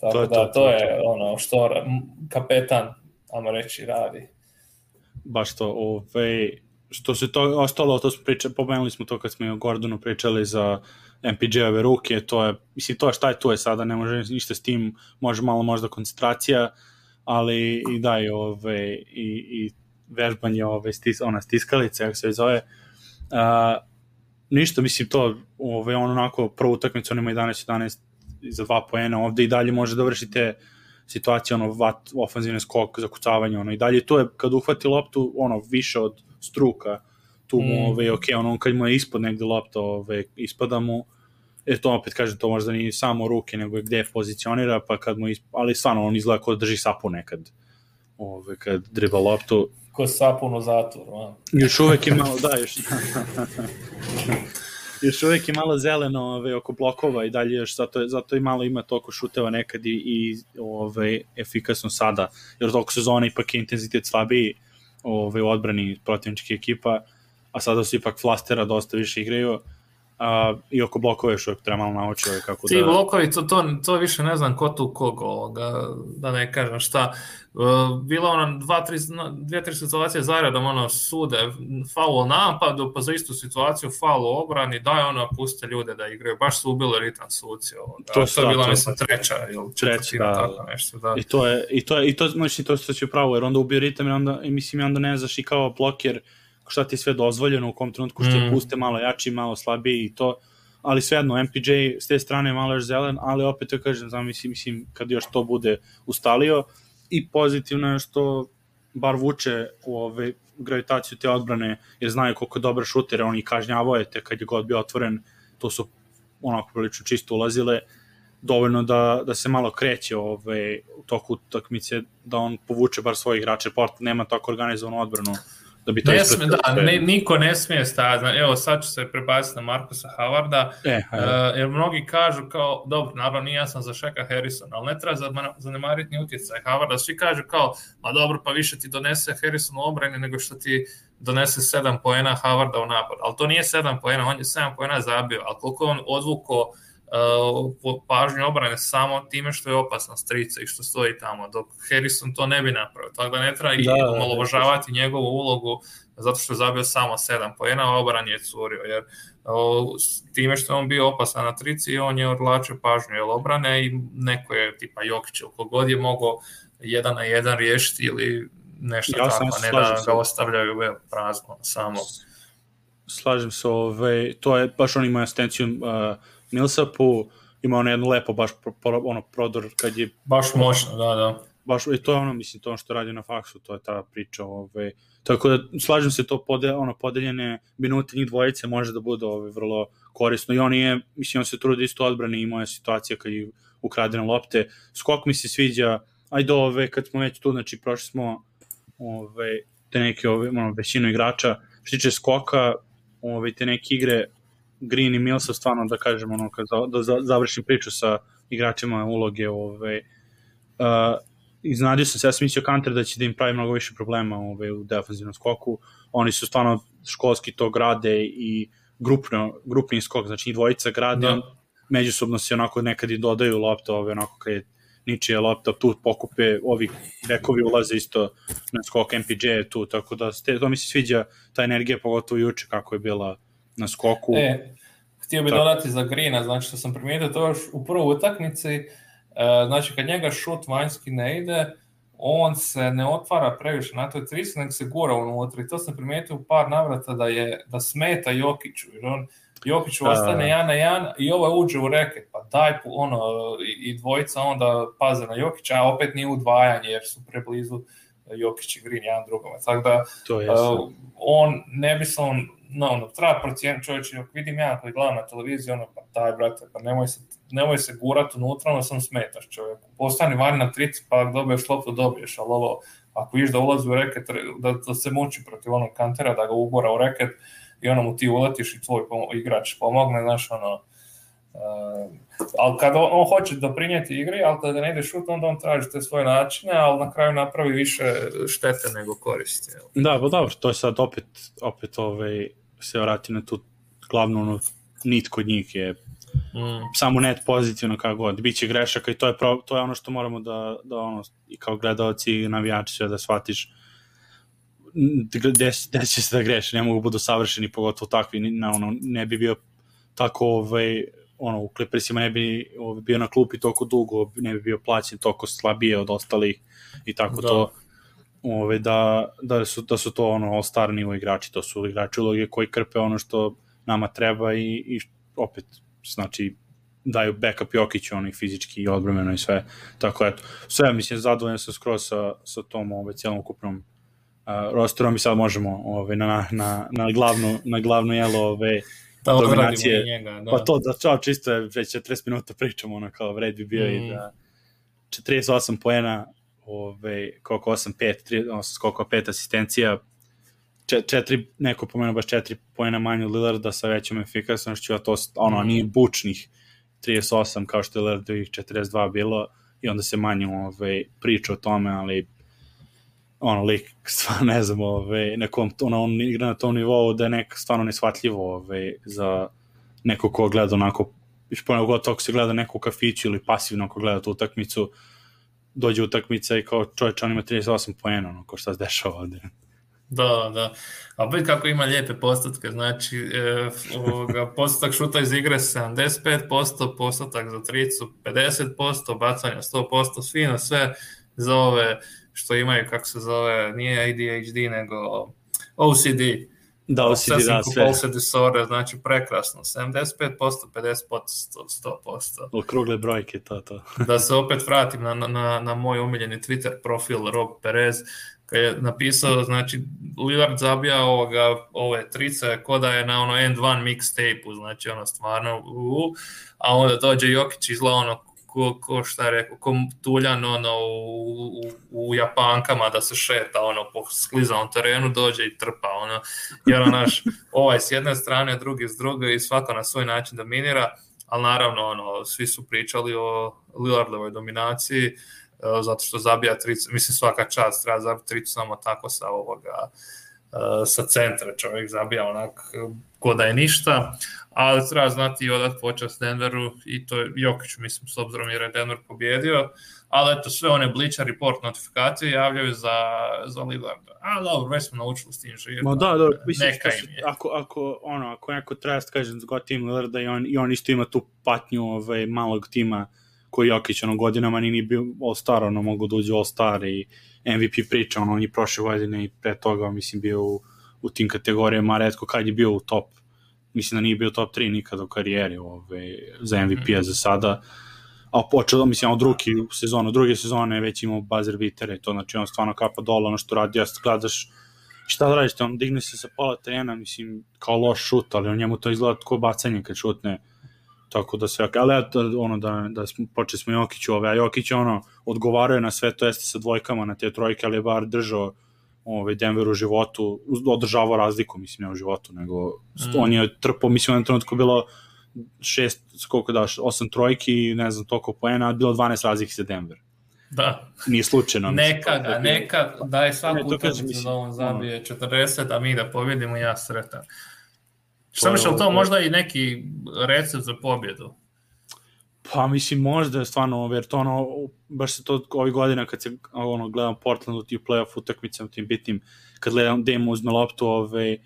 S2: Tako to je da, to, to je ono što kapetan, ajmo reći, radi.
S1: Baš to, ove, što se to ostalo, to smo pričali, pomenuli smo to kad smo i o Gordonu pričali za MPJ-ove ruke, to je, mislim, to je šta je to je sada, ne može ništa s tim, može malo možda koncentracija, ali i da, i, ove, i, i vežbanje ove, stis, ona stiskalica, jak se zove, uh, ništa, mislim, to, ove, on onako, prvu utakmicu, on ima 11-11 za dva poena ovde i dalje može da vrši te situacije, ono, vat, ofanzivne skok, zakucavanje, ono, i dalje to je, kad uhvati loptu, ono, više od struka, tu mu, mm. ove, ok, ono, kad mu je ispod negde lopta, ove, ispada mu, jer to opet kažem, to možda nije samo ruke, nego je gde pozicionira, pa kad mu, isp... ali stvarno, on izgleda kao da drži sapu nekad, ove, kad driba loptu.
S2: Ko sapun u zatvoru,
S1: Još uvek je malo, da, još, još uvek je malo zeleno ove, oko blokova i dalje još zato, zato i malo ima toliko šuteva nekad i, i ove, efikasno sada, jer toliko sezona ipak je intenzitet slabiji ove, u odbrani protivničke ekipa, a sada su ipak flastera dosta više igraju, a, i oko blokova još uvek treba malo naučiti kako
S2: Ti da... Ti blokovi, to, to, to više ne znam ko tu kog ovoga, da ne kažem šta. Uh, bila ona dva, tri, dvije, tri situacije zaredom, ono, sude, faul napadu, pa za istu situaciju faul u obrani, daj ono, puste ljude da igraju, baš su ubili ritam suci ovoga. To, to je bila, mislim, treća ili četvrtina, da, tako nešto, da.
S1: I to je, i to je, i to, znači, to što će pravo, jer onda ubio ritam i onda, i mislim, onda ne znaš i kao bloker, šta ti je sve dozvoljeno, u kom trenutku što mm. puste malo jači, malo slabiji i to, ali svejedno, MPJ s te strane malo još zelen, ali opet to kažem, znam, mislim, mislim, kad još to bude ustalio, i pozitivno je što bar vuče u ove gravitaciju te odbrane, jer znaju koliko je dobar šuter, oni kažnjavaju te kad je god bio otvoren, to su onako prilično čisto ulazile, dovoljno da, da se malo kreće ove, u toku utakmice, da on povuče bar svojih igrača, Port nema tako organizovanu odbranu da bi to
S2: ne smije, da, ne, niko ne smije staviti. Evo, sad ću se prebaciti na Markusa Havarda, e, uh, jer mnogi kažu kao, dobro, naravno nije ja sam za Šeka Harrison, ali ne treba zanemariti ni utjecaj Havarda. Svi kažu kao, ma dobro, pa više ti donese Harrison u obrani nego što ti donese 7 poena Havarda u napad. Ali to nije 7 poena, on je 7 poena zabio, ali koliko on odvuko uh, pažnju obrane samo time što je opasan strica i što stoji tamo, dok Harrison to ne bi napravio. Tako da ne treba da, i da, omalovažavati da, njegovu ulogu zato što je zabio samo 7 pojena, a obran je curio, jer uh, time što je on bio opasan na trici, on je odlačio pažnju jel, obrane i neko je tipa Jokić, god je mogao jedan na jedan riješiti ili nešto ja tako, ne da ga ostavljaju prazno samo.
S1: Slažem se, ove, ovaj, to je baš on ima asistenciju uh, Millsapu, ima ono jedno lepo baš pro, ono prodor kad je...
S2: Baš moćno, da, da.
S1: Baš, i to je ono, mislim, to ono što radi na faksu, to je ta priča, ove, tako da slažem se to pode, ono, podeljene minute njih dvojice može da bude ove, vrlo korisno. I on je, mislim, on se trudi isto odbrane, imao je situacija kad je ukradene lopte, skok mi se sviđa, ajde ove, kad smo već tu, znači, prošli smo ove, te neke ove, ono, većinu igrača, što tiče skoka, ove, te neke igre, Green i Millsa stvarno da kažem ono kad da završim priču sa igračima uloge ovaj uh, iznadio sam se ja sam mislio Kanter da će da im pravi mnogo više problema ovaj, u defanzivnom skoku oni su stvarno školski to grade i grupno, grupni skok znači i dvojica grade da. međusobno se onako nekad i dodaju lopte ove onako kad je ničija lopta tu pokupe ovi bekovi ulaze isto na skok MPJ tu tako da ste, to mi se sviđa ta energija pogotovo juče kako je bila na skoku.
S3: E, htio bih dodati za Grina, znači što sam primijetio to još u prvoj utakmici, e, znači kad njega šut vanjski ne ide, on se ne otvara previše na toj trisi, nego se gura unutra i to sam primijetio u par navrata da je da smeta Jokiću, jer on Jokić da. ostane jedan na jedan i ovo uđe u reket, pa daj ono, i, i dvojica onda paze na Jokića, a opet nije udvajanje jer su preblizu Jokić i Green jedan drugome. Tako da to je uh, on ne bi se on no, ono, treba procijeniti čovječe, ako vidim ja koji gledam na televiziji, ono, pa daj, brate, pa nemoj se, nemoj se gurati unutra, ono sam smetaš čovjeku. Postani vani na trici, pa ako dobiješ loptu, dobiješ, ali ovo, ako viš da ulazi u reket, da, da se muči protiv onog kantera, da ga ugora u reket i ono mu ti uletiš i tvoj igrač pomogne, znaš, ono, Uh, ali kada on, hoće doprinijeti igri, ali kada ne ide šut, onda on traži te svoje načine, ali na kraju napravi više štete nego koristi.
S1: Da, pa dobro, to je sad opet, opet ovaj, se vrati na tu glavnu ono, nit kod njih je mm. samo net pozitivno kako god. Biće grešaka i to je, pro, to je ono što moramo da, da ono, i kao gledalci i navijači sve da shvatiš gde, gde će se da greši, ne mogu da budu savršeni, pogotovo takvi, na, ono, ne bi bio tako ovaj, ono, u Clippersima ne bi ovaj, bio na klupi toliko dugo, ne bi bio plaćen toliko slabije od ostalih i tako da. to ove, da, da, su, da su to ono all-star nivo igrači, to su igrači uloge koji krpe ono što nama treba i, i opet, znači, daju backup Jokiću, ono i fizički i odbromeno i sve. Tako eto, sve, mislim, zadovoljan sam skroz sa, sa tom ove, cijelom ukupnom uh, rosterom i sad možemo ove, na, na, na, glavnu, na glavnu jelo ove,
S2: da dominacije. Njega,
S1: da. Pa to, da čao, čisto je, već 40 minuta pričamo, ono kao vred bi bio mm. i da 48 poena ove, koliko 8, 5, 3, odnosno koliko 5 asistencija, četiri, neko pomenuo baš četiri pojena manje od Lillarda sa većom efikasnošću, a to ono, mm. nije bučnih 38 kao što je Lillardovih 42 bilo i onda se manje ove, priča o tome, ali ono, lik, stvarno ne znam, ove, nekom, ono, on igra na tom nivou da je nek, stvarno nesvatljivo ove, za neko ko gleda onako, poneo god ako se gleda neko u kafiću ili pasivno ako gleda tu utakmicu, dođe utakmica i kao čovječ, on ima 38 poena, ono, ko šta se dešava ovde.
S2: Da, da. A opet kako ima lijepe postotke, znači e, ovoga, postotak šuta iz igre 75%, postotak za tricu 50%, bacanja 100%, fino sve za ove što imaju, kako se zove, nije ADHD, nego OCD.
S1: Da, OCD, da, sve.
S2: Compulsive disorder, znači prekrasno, 75%, 50%, 100%.
S1: Okrugle brojke, to, to.
S2: da se opet vratim na, na, na moj umiljeni Twitter profil Rob Perez, koji je napisao, znači, Lillard zabija ovoga, ove trice ko da je na ono end one mixtape-u, znači ono stvarno, uh, a onda dođe Jokić izla ono ko, ko šta je rekao, ko tuljan ono, u, u, u Japankama da se šeta ono, po sklizavom terenu, dođe i trpa. Ono, jer naš, ovaj s jedne strane, drugi s druge i svako na svoj način dominira, ali naravno ono, svi su pričali o Lillardovoj dominaciji, e, zato što zabija tricu, mislim svaka čast treba zabiti tricu samo tako sa ovoga e, sa centra čovjek zabija onak ko da je ništa, ali treba znati i odat počast Denveru i to je Jokić, mislim, s obzirom jer je Denver pobjedio, ali eto, sve one Bleacher Report notifikacije javljaju za, za Lillarda. A dobro, već smo naučili s tim živjeti.
S1: Ma da, da, mislim, neka im je. Ako, ako, ono, ako neko treba kažem, zgo tim Lillarda i on, i on isto ima tu patnju ovaj, malog tima koji Jokić ono godinama ni bio All-Star, ono mogu da uđe All-Star i MVP priča, ono on je prošle godine i pre toga, mislim, bio u, u tim kategorijama, redko kad je bio u top mislim da nije bio top 3 nikada u karijeri ove, za MVP-a za sada, a počeo, mislim, od drugi sezonu, druge sezone već imao buzzer bitere, to znači on stvarno kapa dole, ono što radi, ja gledaš šta da radiš, on digne se sa pola terena, mislim, kao loš šut, ali on njemu to izgleda tako bacanje kad šutne, tako da sve, ali eto, ono, da, da smo, počeli smo Jokiću ove, a Jokić, ono, odgovaraju na sve to, jeste sa dvojkama na te trojke, ali je bar držao ovaj, Denver u životu, održavao razliku, mislim, ne u životu, nego mm. on je trpao, mislim, na trenutku bilo šest, koliko daš, osam trojki, ne znam, toliko poena, bilo 12 razlike za Denver.
S2: Da.
S1: Nije slučajno.
S2: Nekada, da nekad, daj svaku utakmicu da on zabije 40, a mi da pobjedimo, ja sretan. Šta misliš, to možda i neki recept za pobjedu?
S1: Pa mislim možda je stvarno jer to ono baš se to ovih godina kad se ono gledam Portland u tih play-off utakmicama tim bitnim kad gledam Dame uzme loptu ovaj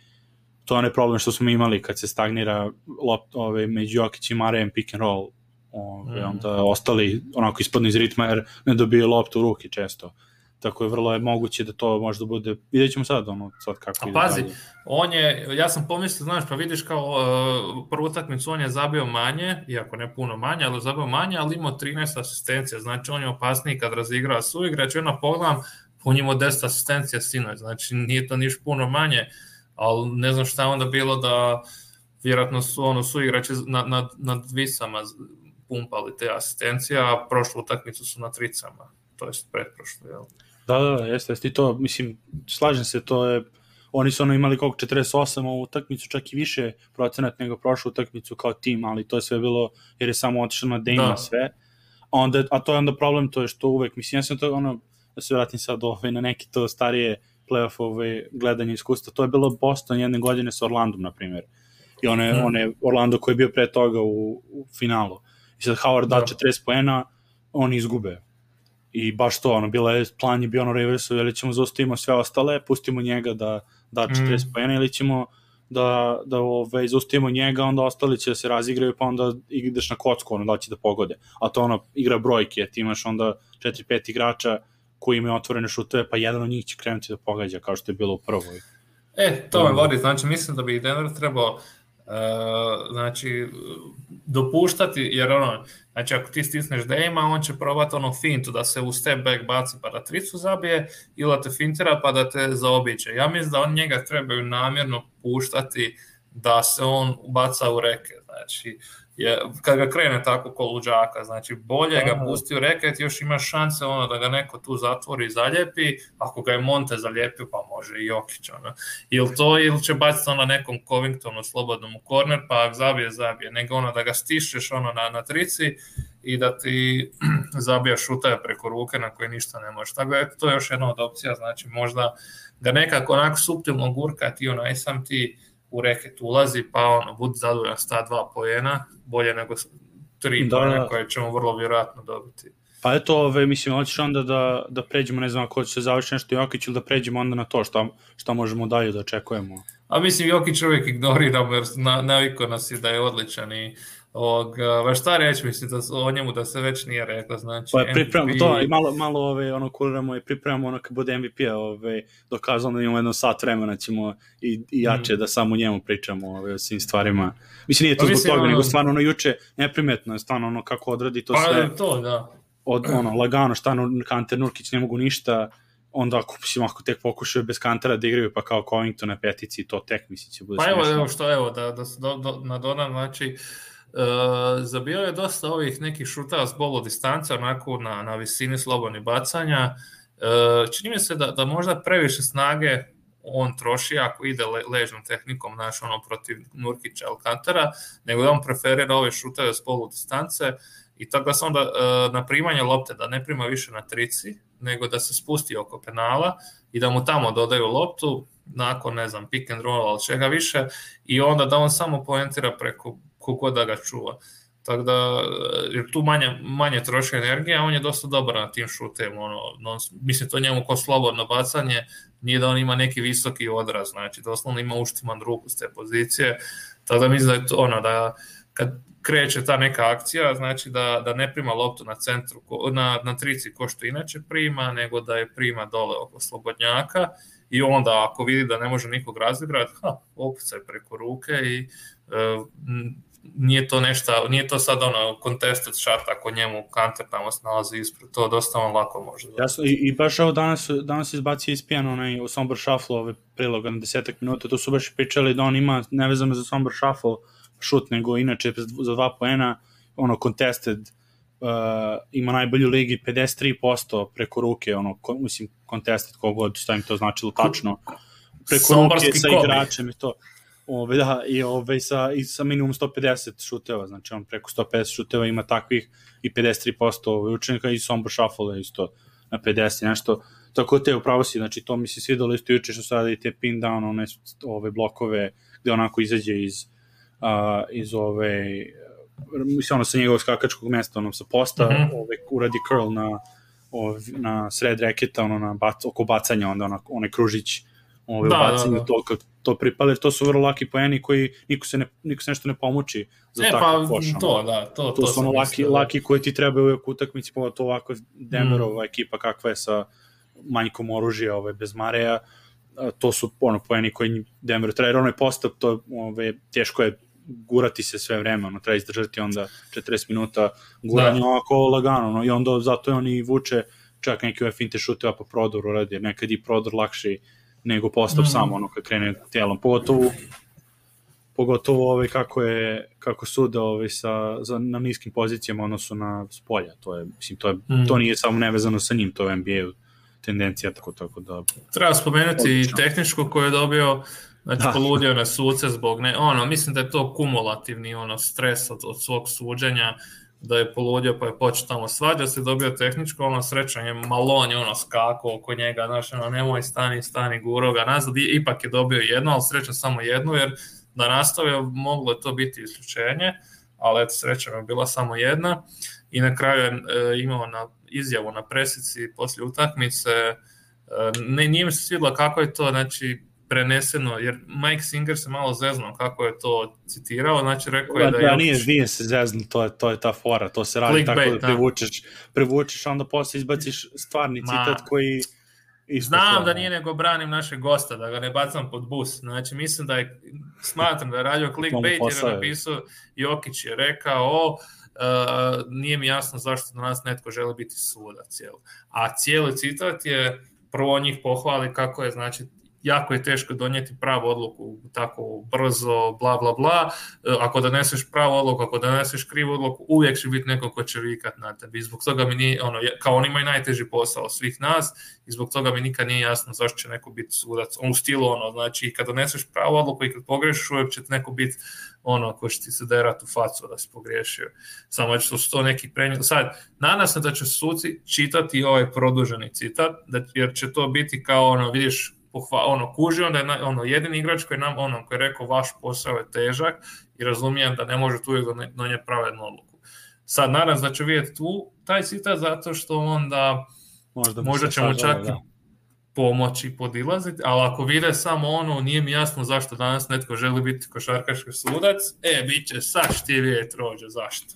S1: to je problem što smo imali kad se stagnira lopt ovaj među Jokić i Marejem pick and roll ovaj, mm. onda ostali onako ispadnu iz ritma jer ne dobije loptu u ruke često tako je vrlo je moguće da to možda bude, vidjet ćemo sad, ono, sad kako
S2: A pazi, dalje. on je, ja sam pomislio, znaš, pa vidiš kao uh, prvu utakmicu on je zabio manje, iako ne puno manje, ali zabio manje, ali imao 13 asistencija, znači on je opasniji kad razigrava su igrač, onda pogledam, on imao 10 asistencija sinoć, znači nije to niš puno manje, ali ne znam šta onda bilo da vjerojatno su ono su igrači na, na, na visama pumpali te asistencije, a prošlu utakmicu su na tricama, to je pretprošlo, jel?
S1: Da, da, da, jeste, jeste i to, mislim, slažem se, to je, oni su ono imali koliko 48 ovu utakmicu, čak i više procenat nego prošlu utakmicu kao tim, ali to je sve bilo, jer je samo otišao na Dame da. sve, a, onda, a to je onda problem, to je što uvek, mislim, ja sam to, ono, da se vratim sad ovaj, na neki to starije playoff ovaj, gledanje iskustva, to je bilo Boston jedne godine sa Orlandom, na primjer, i one, hmm. one Orlando koji je bio pre toga u, u finalu, i sad Howard da, da. 40 poena, oni izgube, i baš to, ono, bila je, plan je bio ono reversu, ili ćemo zaustavimo sve ostale, pustimo njega da da 40 mm. pojena ili ćemo da, da ove, zaustavimo njega, onda ostali će da se razigraju, pa onda ideš na kocku, ono, da će da pogode. A to ono, igra brojke, ti imaš onda 4-5 igrača koji imaju otvorene šutove, pa jedan od njih će krenuti da pogađa, kao što je bilo u prvoj.
S2: E, to me vodi, znači mislim da bi Denver trebao Uh, znači, dopuštati, jer ono, znači ako ti stisneš Dejma, on će probati ono fintu da se u step back baci pa da tricu zabije ili da te fintira pa da te zaobiće. Ja mislim da on njega trebaju namjerno puštati da se on baca u reke. Znači, je, kad ga krene tako ko luđaka, znači bolje ga pusti u reket, još ima šanse ono da ga neko tu zatvori i zaljepi, ako ga je Monte zalijepio, pa može i Jokić, ono. Ili to, ili će baciti ono nekom Covingtonu slobodnom u korner, pa zabije, zabije, nego ono da ga stišeš ono na, na trici i da ti zabija šutaje preko ruke na koje ništa ne može. Tako da to je još jedna od opcija, znači možda ga nekako onako suptilno gurka ti ono, aj sam ti u reket ulazi, pa ono, budi zadovoljan s ta dva pojena, bolje nego tri da, pojena koje ćemo vrlo vjerojatno dobiti.
S1: Pa eto, ove, mislim, hoćeš onda da, da pređemo, ne znam, ako će se završi nešto Jokić ili da pređemo onda na to šta, šta možemo dalje da očekujemo.
S2: A mislim, Jokić uvijek ignoriramo jer na, naviko nas je da je odličan i Ovog, baš šta reći, mislim, da, o njemu da se već nije rekla, znači...
S1: Pa pripremamo MVP... to i malo, malo ove, ono, kuriramo i pripremamo ono kad bude MVP-a, ove, dokazano da imamo jedno sat vremena ćemo i, i jače mm. da samo njemu pričamo ove, o svim stvarima. Mislim, nije to pa, zbog toga, ono... nego stvarno ono juče neprimetno je stvarno ono kako odradi to
S2: pa,
S1: sve.
S2: to, da.
S1: Od, ono, lagano, šta Kanter Nurkić ne mogu ništa, onda ako, mislim, ako tek pokušaju bez kantera da igraju, pa kao Covington na petici, to tek mislim će bude
S2: Pa evo, evo što, evo, da, da se do, do, nadodam, znači, zabio je dosta ovih nekih šutava s bolo distance, onako na, na visini slobodnih bacanja. Uh, čini mi se da, da možda previše snage on troši ako ide le, ležnom tehnikom naš ono protiv Nurkića Alcantara, nego da on preferira ove šuteve s polu distance i tako da se onda uh, na primanje lopte da ne prima više na trici, nego da se spusti oko penala i da mu tamo dodaju loptu nakon, ne znam, pick and roll, ali čega više, i onda da on samo poentira preko kogod da ga čuva. Tako da, jer tu manje, manje troši energije, a on je dosta dobar na tim šutem. Ono, no, mislim, to njemu ko slobodno bacanje, nije da on ima neki visoki odraz, znači doslovno ima uštiman ruku s te pozicije, tako da mislim da je to ono, da kad kreće ta neka akcija, znači da, da ne prima loptu na centru, na, na trici ko što inače prima, nego da je prima dole oko slobodnjaka i onda ako vidi da ne može nikog razigrati, ha, opucaj preko ruke i e, nije to nešto, nije to sad ono contested shot ako njemu kanter tamo se nalazi ispred, to dosta on lako može.
S1: Da. Jasno, i, i baš evo danas, danas izbacio ispijan onaj u Sombor Shuffle ove priloga na desetak minuta, to su baš pričali da on ima nevezano za Sombor Shuffle šut, nego inače za dva poena, ono contested uh, ima najbolju ligi 53% preko ruke, ono, ko, mislim, contested kogod, šta im to značilo tačno. Preko Sombarski ruke sa igračem i to. Ove, da, i, ove, sa, i sa minimum 150 šuteva, znači on preko 150 šuteva ima takvih i 53% ove, učenika i Sombor Shuffle isto na 50 nešto. Tako te upravo si, znači to mi se svidalo isto juče što sada i te pin down, one ove blokove gde onako izađe iz, uh, iz ove mislim ono sa njegovog skakačkog mesta, ono sa posta, mm -hmm. ove, uradi curl na, ove, na sred reketa, ono na bac, oko bacanja, onda ona, onaj kružić ove, da, bacanje, da, da. to, kad to pripale, to su vrlo laki poeni koji niko se, ne, niko se nešto ne pomuči za e, takav pa, koš.
S2: To, da, to,
S1: to, to su ono laki, mislio, da. laki koji ti trebaju uvijek utakmici, to ovako Denverova mm. ekipa kakva je sa manjkom oružja ove, bez Mareja, to su ono poeni koji Denver treba, jer onaj postup, to ove, teško je gurati se sve vreme, ono, treba izdržati onda 40 minuta guranja da. ovako lagano, no, i onda zato je on i vuče čak neki ove finte šuteva po prodoru radi, jer nekad i prodor lakši nego postup mm. samo ono kad krene telom, pogotovo pogotovo ovaj kako je kako sude ovaj sa za, na niskim pozicijama odnosno na spolja to je mislim to je mm. to nije samo nevezano sa njim to je NBA tendencija tako tako da
S2: treba spomenuti i tehničko koje je dobio Znači, da. poludio na suce zbog ne, ono, mislim da je to kumulativni ono, stres od, od svog suđenja, da je poludio pa je počeo tamo svađa se, dobio tehničko, ono, srećan je Malon je ono skako oko njega, znaš, ono, nemoj stani, stani, guro ga nazad, ipak je dobio jedno, ali srećan samo jednu, jer da nastavio moglo je to biti isključenje, ali eto, sreća je bila samo jedna. I na kraju je e, imao na izjavu na presici poslije utakmice, e, ne, nije mi se svidla kako je to, znači, preneseno, jer Mike Singer se malo zeznuo kako je to citirao, znači rekao je da, da je...
S1: Da, nije, nije se zeznuo, to je, to je ta fora, to se radi tako da, da privučeš, privučeš, onda posle izbaciš stvarni Ma, citat koji...
S2: Isto Znam to, da nije nego branim našeg gosta, da ga ne bacam pod bus. Znači, mislim da je, smatram da je radio clickbait jer je napisao, Jokić je rekao, o, uh, nije mi jasno zašto na nas netko želi biti sudac. Jel? A cijeli citat je prvo njih pohvali kako je znači jako je teško donijeti pravu odluku tako brzo, bla, bla, bla. E, ako doneseš pravu odluku, ako doneseš krivu odluku, uvijek će biti neko ko će vikat na tebi. zbog toga mi nije, ono, kao oni imaju najteži posao svih nas i zbog toga mi nikad nije jasno zašto će neko biti sudac. On u stilu, ono, znači, kad doneseš pravu odluku i kad pogrešiš, uvijek će neko biti ono ko će ti se derat u facu da si pogriješio. Samo što su to neki prenjeli. Sad, nadam se da će suci čitati ovaj produženi citat, da, jer će to biti kao ono, vidiš, pohva, ono, kužio da je ono, jedini igrač koji nam, ono, koji je rekao vaš posao je težak i razumijem da ne može tu uvijek donijeti pravednu odluku. Sad, se da će vidjeti tu taj citat zato što onda možda, možda ćemo čak da. pomoći podilaziti, ali ako vide samo ono, nije mi jasno zašto danas netko želi biti košarkaški sudac, e, bit će saš ti vidjeti rođe, zašto?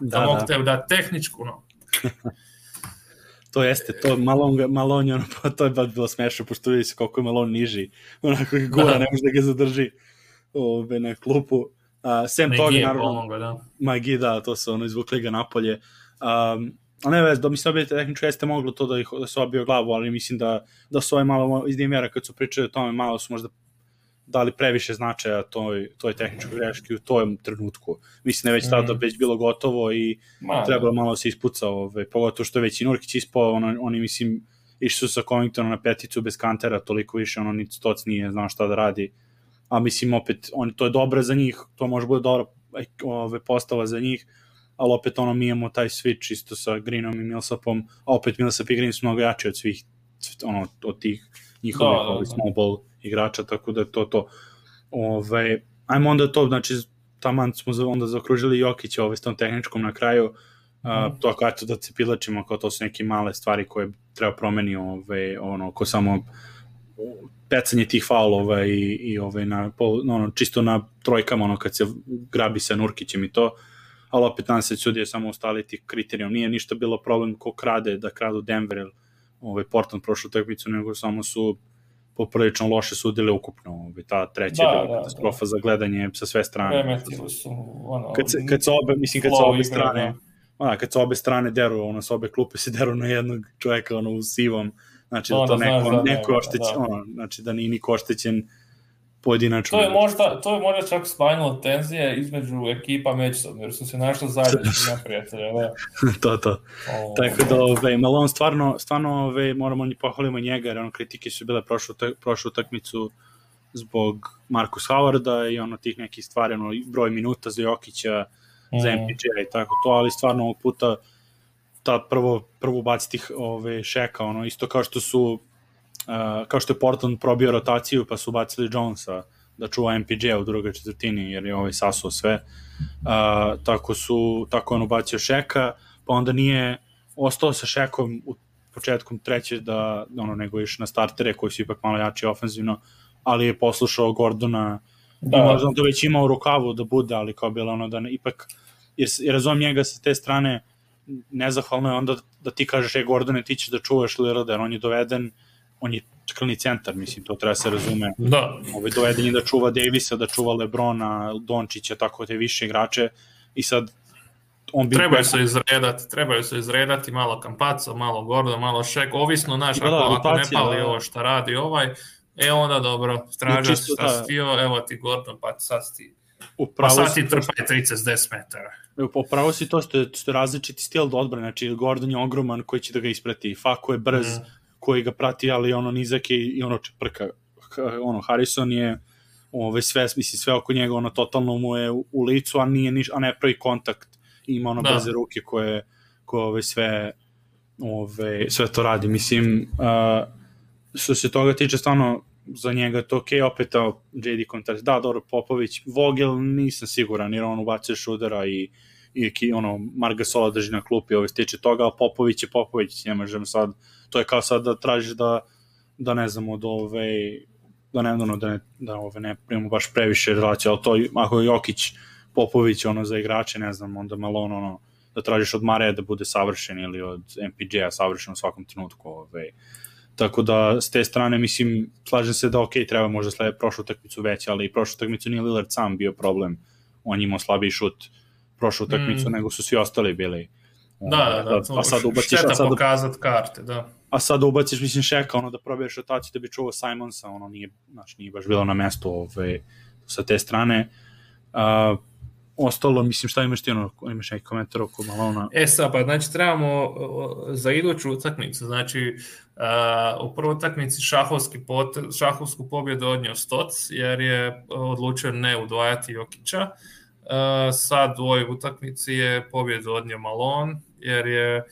S2: Da, da mogu da. te da tehničku, no.
S1: to jeste, to Malon, Malon ono, pa to je baš bilo smešno, pošto vidi se koliko je Malon niži, onako ga gura, da. ne može da ga zadrži ove, na klupu. Uh, sem Magi toga, naravno, da. Magi, da, to se ono, izvukli ga napolje. Um, a ne vez, da mi se obijete tehničko jeste moglo to da, ih, da se obio glavu, ali mislim da, da su ovaj malo iz dimjera kad su pričali o tome, malo su možda dali previše značaja toj, toj tehničkoj greški u tom trenutku. Mislim da je već tada mm. već bilo gotovo i Ma, trebalo malo da se ispuca, ove, pogotovo što je već i Nurkić ispao, ono, oni mislim išli su sa Covingtonom na peticu bez kantera, toliko više, ono, ni Stoc nije znao šta da radi, a mislim opet, on, to je dobro za njih, to može bude dobro ove, postava za njih, ali opet ono mi imamo taj switch isto sa Greenom i Millsapom, a opet Millsap i Green su mnogo jači od svih ono, od tih njihovih da, da, da. small ball igrača, tako da je to to. Ove, ajmo onda to, znači, taman smo onda zaokružili Jokića ovaj, s tom tehničkom na kraju, uh, to ako eto da se pilačimo, kao to su neke male stvari koje treba promeni, ove, ono, ko samo pecanje tih faulova i, i ove, na, ono, čisto na trojkama, ono, kad se grabi sa Nurkićem i to, ali opet nam se sudije samo ustaliti kriterijom. Nije ništa bilo problem ko krade, da kradu Denver ili ovaj, Portland prošlu tekmicu, nego samo su poprilično loše sudile ukupno. Ovaj, ta treća da, je bila da, katastrofa da. za gledanje sa sve strane.
S2: Remetili su, ono,
S1: kad se, kad se obe, mislim, kad se obe strane, da. Ona, kad se obe strane deru, ono, sa obe klupe se deru na jednog čoveka, ono, u sivom, znači da to neko, da, neko je oštećen, da. ono, znači da nije niko oštećen pojedinačno.
S2: To je možda, to je možda čak spinal tenzije između ekipa međusobno, jer su se našli zajednički neprijatelja. Da.
S1: to, to. Oh. Tako da, ove, Malone stvarno, stvarno ove, moramo ni pohvalimo njega, jer ono, kritike su bile prošlu, prošlu utakmicu zbog Marcus Howarda i ono tih nekih stvari, ono, broj minuta za Jokića, mm. za MPJ i tako to, ali stvarno ovog puta ta prvo, prvo baciti ove, šeka, ono, isto kao što su uh, kao što je Portland probio rotaciju pa su bacili Jonesa da čuva MPJ u drugoj četvrtini jer je ovaj sasuo sve uh, tako su tako on ubacio Šeka pa onda nije ostao sa Šekom u početkom treće da ono nego iš na startere koji su ipak malo jači ofenzivno ali je poslušao Gordona da. i možda on to već imao u rukavu da bude ali kao bilo ono da ne, ipak jer, jer razumem njega sa te strane nezahvalno je onda da ti kažeš, e Gordone, ti ćeš da čuvaš Lillard, jer on je doveden on je krlni centar, mislim, to treba se razume.
S2: Da.
S1: Ovaj doveden je da čuva Davisa, da čuva Lebrona, Dončića, tako te više igrače i sad
S2: on bi trebaju se izredati, trebaju se izredati malo Kampaco, malo Gordo, malo Šek, ovisno naš da, da, ako, ako ne pali da, ovo šta radi ovaj, e onda dobro, straža šta da. stio, evo ti Gordon, pa sad ti Upravo pa sad ti trpaj 30-10 metara.
S1: Upravo si to što je, što je različiti stil do odbrane, znači Gordon je ogroman koji će da ga isprati, Fako je brz, mm koji ga prati, ali ono nizak je i ono čeprka. Ono, Harrison je ove, sve, mislim, sve oko njega, ono, totalno mu je u, u licu, a, nije niš, a ne pravi kontakt. Ima ono da. brze ruke koje, koje ove, sve, ove, sve to radi. Mislim, uh, što se toga tiče, stvarno, za njega to ok, opet JD kontakt, da, dobro, Popović, Vogel nisam siguran, jer on ubacuje šudera i, i ono, Marga Sola drži na klupi, ove stiče toga, a Popović je Popović, ne možemo sad to je kao sad da tražiš da, da ne znam, od ove, da ne, da ne, da ove ne primamo baš previše relacije, ali to, ako Jokić, Popović, ono, za igrače, ne znam, onda malo ono, ono da tražiš od Mareja da bude savršen ili od MPJ-a savršen u svakom trenutku, ove, Tako da, s te strane, mislim, slažem se da, ok, treba možda slede prošlu utakmicu već, ali prošlu utakmicu nije Lillard sam bio problem. On imao slabiji šut prošlu utakmicu, mm. nego su svi ostali bili.
S2: Da, da, da, da, a sad ubaciš, šteta a sad, pokazat karte, da
S1: a sad ubaciš, mislim, šeka, ono, da probiješ rotaciju da bi čuvao Simonsa, ono, nije, znači, nije baš bilo na mestu ove, sa te strane. Uh, ostalo, mislim, šta imaš ti, ono, imaš neki komentar oko Malona?
S2: E sad, pa, znači, trebamo za iduću utakmicu, znači, uh, u prvoj utakmici šahovski pot, šahovsku pobjedu odnio Stoc, jer je odlučio ne udvajati Jokića. Uh, sad u ovoj utakmici je pobjedu odnio Malon, jer je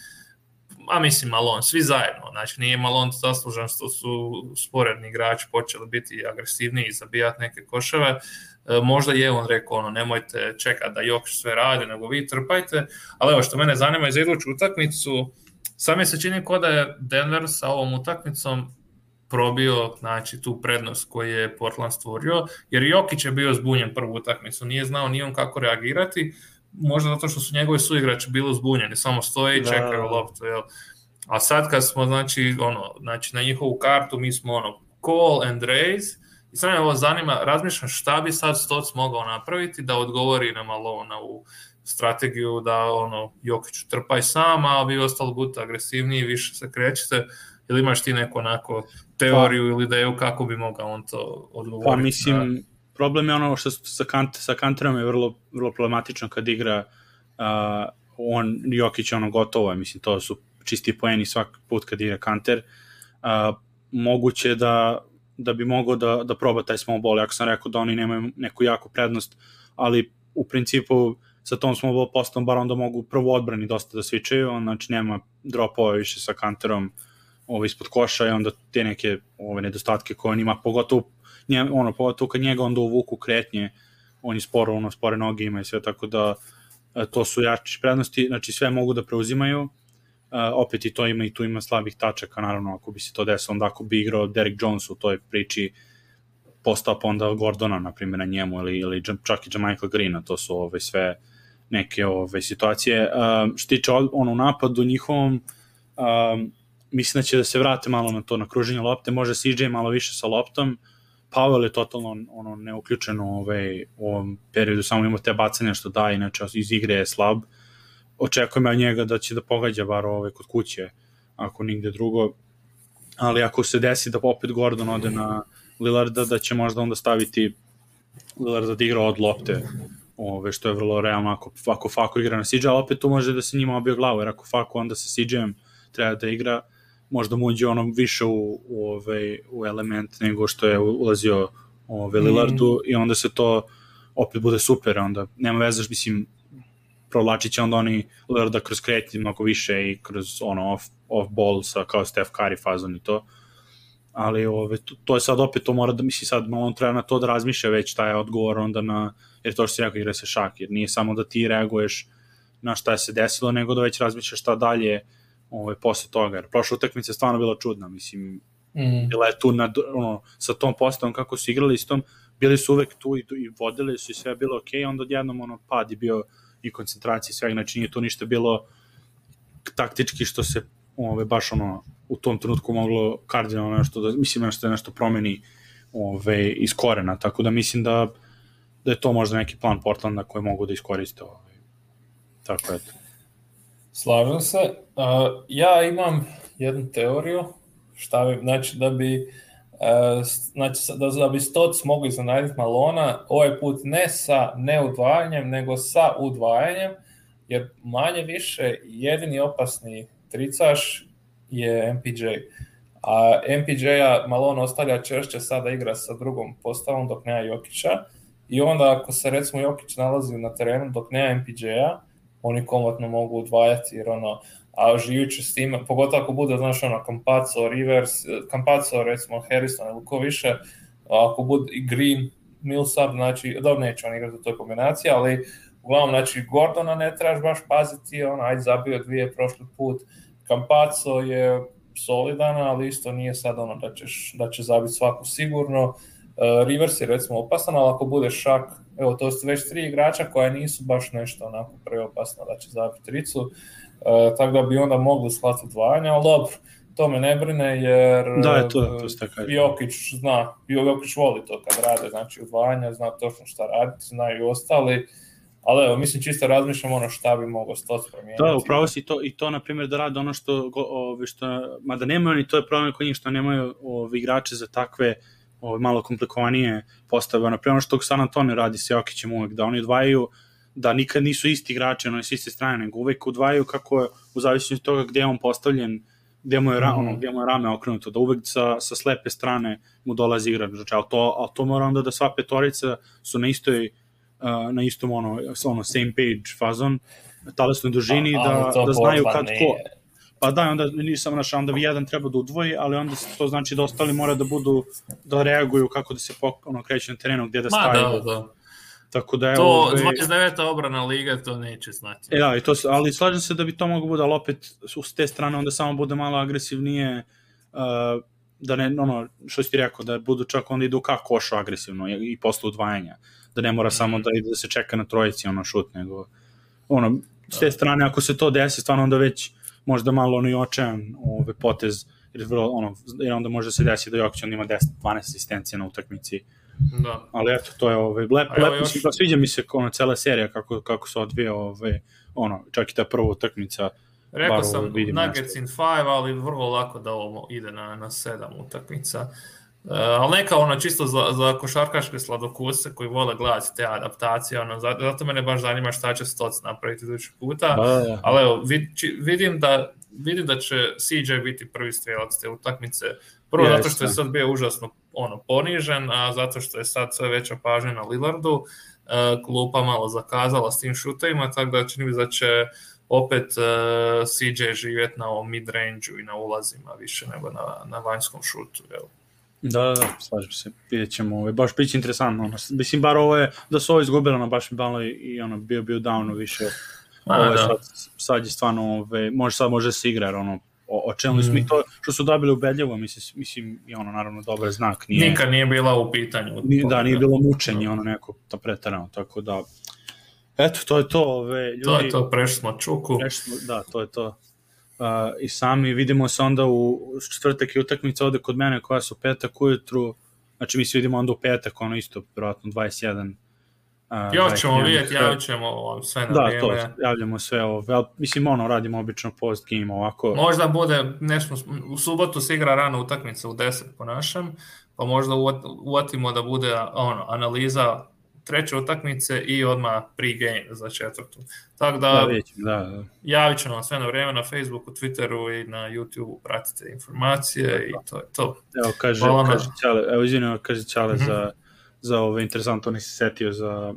S2: a mislim Malon, svi zajedno, znači nije Malon zaslužan što su sporedni igrači počeli biti agresivniji i zabijati neke koševe, e, možda je on rekao ono, nemojte čekati da Jokić sve radi, nego vi trpajte, ali evo što mene zanima iz iduću utakmicu, sad mi se čini kao da je Denver sa ovom utakmicom probio znači, tu prednost koju je Portland stvorio, jer Jokić je bio zbunjen prvu utakmicu, nije znao ni on kako reagirati, možda zato što su njegovi suigrači bili zbunjeni, samo stoje i da. čekaju loptu, jel? A sad kad smo, znači, ono, znači na njihovu kartu mi smo, ono, call and raise, i sad me ovo zanima, razmišljam šta bi sad Stoc mogao napraviti da odgovori na malo na u strategiju da, ono, Jokić trpaj sam, a vi ostali budete agresivniji, više se krećete,
S4: Ili imaš ti neku onako teoriju pa, ili ideju kako bi mogao on to odgovoriti?
S1: Pa mislim, na... problem je ono što sa, kant, sa kanterom je vrlo, vrlo problematično kad igra uh, on, Jokić ono gotovo je, mislim, to su čisti poeni svak put kad igra kanter. Uh, moguće da da bi mogao da, da proba taj small ball, jako sam rekao da oni nemaju neku jaku prednost, ali u principu sa tom small ball postom bar onda mogu prvo odbrani dosta da svičaju, znači nema dropova više sa kanterom ovaj, ispod koša i onda te neke ove nedostatke koje on ima, pogotovo, nje, ono, pogotovo kad njega onda uvuku kretnje, on je sporo, ono, spore noge ima i sve, tako da e, to su jači prednosti, znači sve mogu da preuzimaju, Uh, opet i to ima i tu ima slabih tačaka, naravno ako bi se to desilo, onda ako bi igrao Derek Jones u toj priči postao pa onda Gordona, na primjer, na njemu ili, ili čak i Michael Greena, to su ove sve neke ove situacije. Uh, što tiče ono napadu njihovom, uh, mislim da će da se vrate malo na to na kruženje lopte, može CJ malo više sa loptom, Powell je totalno ono neuključen u, ovaj, u ovom periodu, samo ima te bacanja što da, inače iz igre je slab. Očekujem od njega da će da pogađa bar ove kod kuće, ako nigde drugo. Ali ako se desi da opet Gordon ode na Lillarda, da će možda onda staviti Lillarda da igra od lopte, ove, što je vrlo realno ako, ako Fako igra na CJ, ali opet tu može da se njima obio glavu, jer ako Fako onda sa CJ-em treba da igra, možda mu uđe ono više u, u, ove, u element nego što je ulazio ove, Lillardu mm. i onda se to opet bude super, onda nema veze, mislim, provlačit će onda oni Lillarda kroz kretnje mnogo više i kroz ono off, off ball sa kao Steph Curry fazon i to. Ali ove, to, to je sad opet, to mora da misli sad, on treba na to da razmišlja već taj odgovor onda na, jer to što se jako igra se šak, jer nije samo da ti reaguješ na šta je se desilo, nego da već razmišljaš šta dalje ove, posle toga. Jer prošla utakmica je stvarno bila čudna, mislim, mm. bila je tu na, ono, sa tom postavom kako su igrali s tom, bili su uvek tu i, i vodili su i sve bilo okej, okay, onda odjednom ono pad je bio i koncentracije svega, znači nije to ništa bilo taktički što se ove, baš ono u tom trenutku moglo kardinalno nešto da, mislim nešto da nešto promeni ove, iz korena, tako da mislim da da je to možda neki plan Portlanda koji mogu da iskoriste ove. tako eto
S2: Slažem se. Uh, ja imam jednu teoriju, šta bi, znači da bi E, znači da, da bi Stoc mogli iznenaditi Malona, ovaj put ne sa neudvajanjem, nego sa udvajanjem, jer manje više jedini opasni tricaš je MPJ. A MPJ-a Malon ostavlja češće sada igra sa drugom postavom dok nema Jokića i onda ako se recimo Jokić nalazi na terenu dok nema MPJ-a, oni komotno mogu udvajati jer ono, a živući s time, pogotovo ako bude, znaš, ono, Campazzo, Rivers, Campazzo, recimo, Harrison ili ko više, ako bude i Green, Millsap, znači, dobro, neće on igrati u toj kombinaciji, ali uglavnom, znači, Gordona ne trebaš baš paziti, on, ajde, zabio dvije prošli put, Campazzo je solidan, ali isto nije sad ono da, ćeš, da će zabiti svaku sigurno, uh, Rivers je recimo opasan, ali ako bude šak, evo, to su već tri igrača koja nisu baš nešto onako preopasna da će zabiti tricu, E, tako da bi onda mogli slati odvajanja, ali dobro, to me ne brine jer
S1: da, je to, to ste
S2: Jokić zna, Jokić voli to kad rade, znači odvajanja, zna točno šta raditi, znaju i ostali, ali evo, mislim čisto razmišljam ono šta bi moglo stoc promijeniti.
S1: Da, upravo si to, i to, na primjer, da rade ono što, ovi, što mada nemaju ni to je problem kod njih što nemaju ovi, igrače za takve ovi, malo komplikovanije postave, na primjer, ono što San Antonio radi sa Jokićem uvek, da oni odvajaju da nikad nisu isti igrači, ono s iste strane, nego uvek udvajaju kako je, u zavisnosti od toga gde je on postavljen, gde mu je, ra, mm. ono, gde mu je rame okrenuto, da uvek sa, sa slepe strane mu dolazi igrač, znači, ali to, ali to mora onda da sva petorica su na istoj, uh, na istom, ono, ono, same page fazon, talesnoj dužini, a, da, da znaju kad ko, pa da, onda nisam naša, onda vi jedan treba da udvoji, ali onda to znači da ostali mora da budu, da reaguju kako da se ono, kreću na terenu, gde da stavaju. Ma, da, da Tako da je
S4: to ove... 29. obrana liga to neće znati.
S1: E, da, i to, ali slažem se da bi to mogo bude, ali opet s te strane onda samo bude malo agresivnije, uh, da ne, ono, što si ti rekao, da budu čak onda idu ka košu agresivno i posle udvajanja, da ne mora mm. samo da ide da se čeka na trojici ono šut, nego ono, s te da. strane ako se to desi, stvarno onda već možda malo ono i očajan ove, potez, jer, vrlo, ono, jer onda može se desiti da Jokić ima 10-12 asistencija na utakmici, Da. Ali eto, to je ovaj, lep, lep, još... sviđa mi se ono, cela serija kako, kako se odvija, ovaj, ono, čak i ta prva utakmica,
S2: Rekao sam Nuggets in 5, ali vrlo lako da ovo ide na, na 7 utakmica. Uh, ali neka ono čisto za, za košarkaške sladokuse koji vole gledati te adaptacije, ono, zato mene baš zanima šta će Stoc napraviti idući puta, A, ali evo, vid, vidim, da, vidim da će CJ biti prvi strelac te utakmice, prvo ja, zato što je sad bio užasno ono, ponižen, a zato što je sad sve veća pažnja na Lillardu, klupa malo zakazala s tim šutovima, tako da čini mi da će opet uh, CJ živjeti na ovom mid-range-u i na ulazima više nego na, na vanjskom šutu, evo.
S1: Da, da, slažem se. Vidjet ćemo, ovaj, baš biće interesantno. Ono, mislim, bar ovo je, da su ovo izgubili, ono, baš mi malo i, i ono, bio bio downu više. Ma, ovo, da. sad, sad je stvarno, ove, može sad može da se igra, ono, o, o čemu mm. mi to što su dobili ubedljivo, mislim, mislim i ono naravno dobar znak.
S2: Nije, Nikad nije bila u pitanju.
S1: Nije, da, nije bilo mučenje, ono neko to pretarano, tako da eto, to je to, ove, ljudi.
S2: To je to, prešli smo čuku.
S1: Prešli, da, to je to i sami vidimo se onda u četvrtak i utakmica ovde kod mene koja su petak ujutru, znači mi se vidimo onda u petak, ono isto, vjerojatno 21
S2: Uh, Još ćemo vidjeti, javit ćemo sve na
S1: da, vrijeme. Da, to, javljamo sve ovo. Mislim, ono, radimo obično post game ovako.
S2: Možda bude, nešto, u subotu se igra rano utakmica u 10 po našem, pa možda uvatimo da bude ono, analiza treće utakmice i odmah pre-game za četvrtu. Tako da, da,
S1: vidim, da, da.
S2: javit ćemo vam sve na vreme na Facebooku, Twitteru i na YouTubeu, pratite informacije da, da. i to je to.
S1: Evo, kaže, Hvala kaže Čale, evo izvinjamo, kaže Čale mm -hmm. za, za ovo interesantno, nisi setio za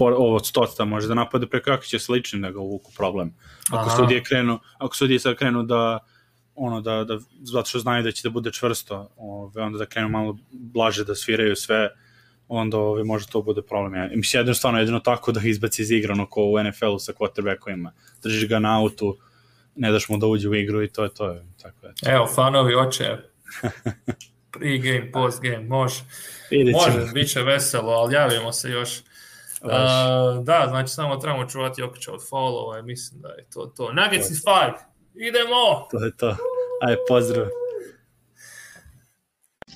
S1: ovo od stocta može da napade preko kako će sličnim da ga uvuku problem. Ako Aha. sudije krenu, ako sudije sad krenu da ono da, da zato što znaju da će da bude čvrsto, ove, onda da krenu malo blaže da sviraju sve, onda ovaj, može to bude problem. Ja, mislim, jednostavno jedino tako da izbaci iz igra, ono ko u NFL-u sa quarterbackovima. Držiš ga na autu, ne daš mu da uđe u igru i to je to. Je, tako je.
S2: Evo, fanovi oče, pre-game, post-game, može. Može, bit će veselo, ali javimo se još. Uh, da, znači samo trebamo čuvati Jokića od followa i mislim da je to to. Nuggets is five, idemo!
S1: To je to. Ajde, pozdrav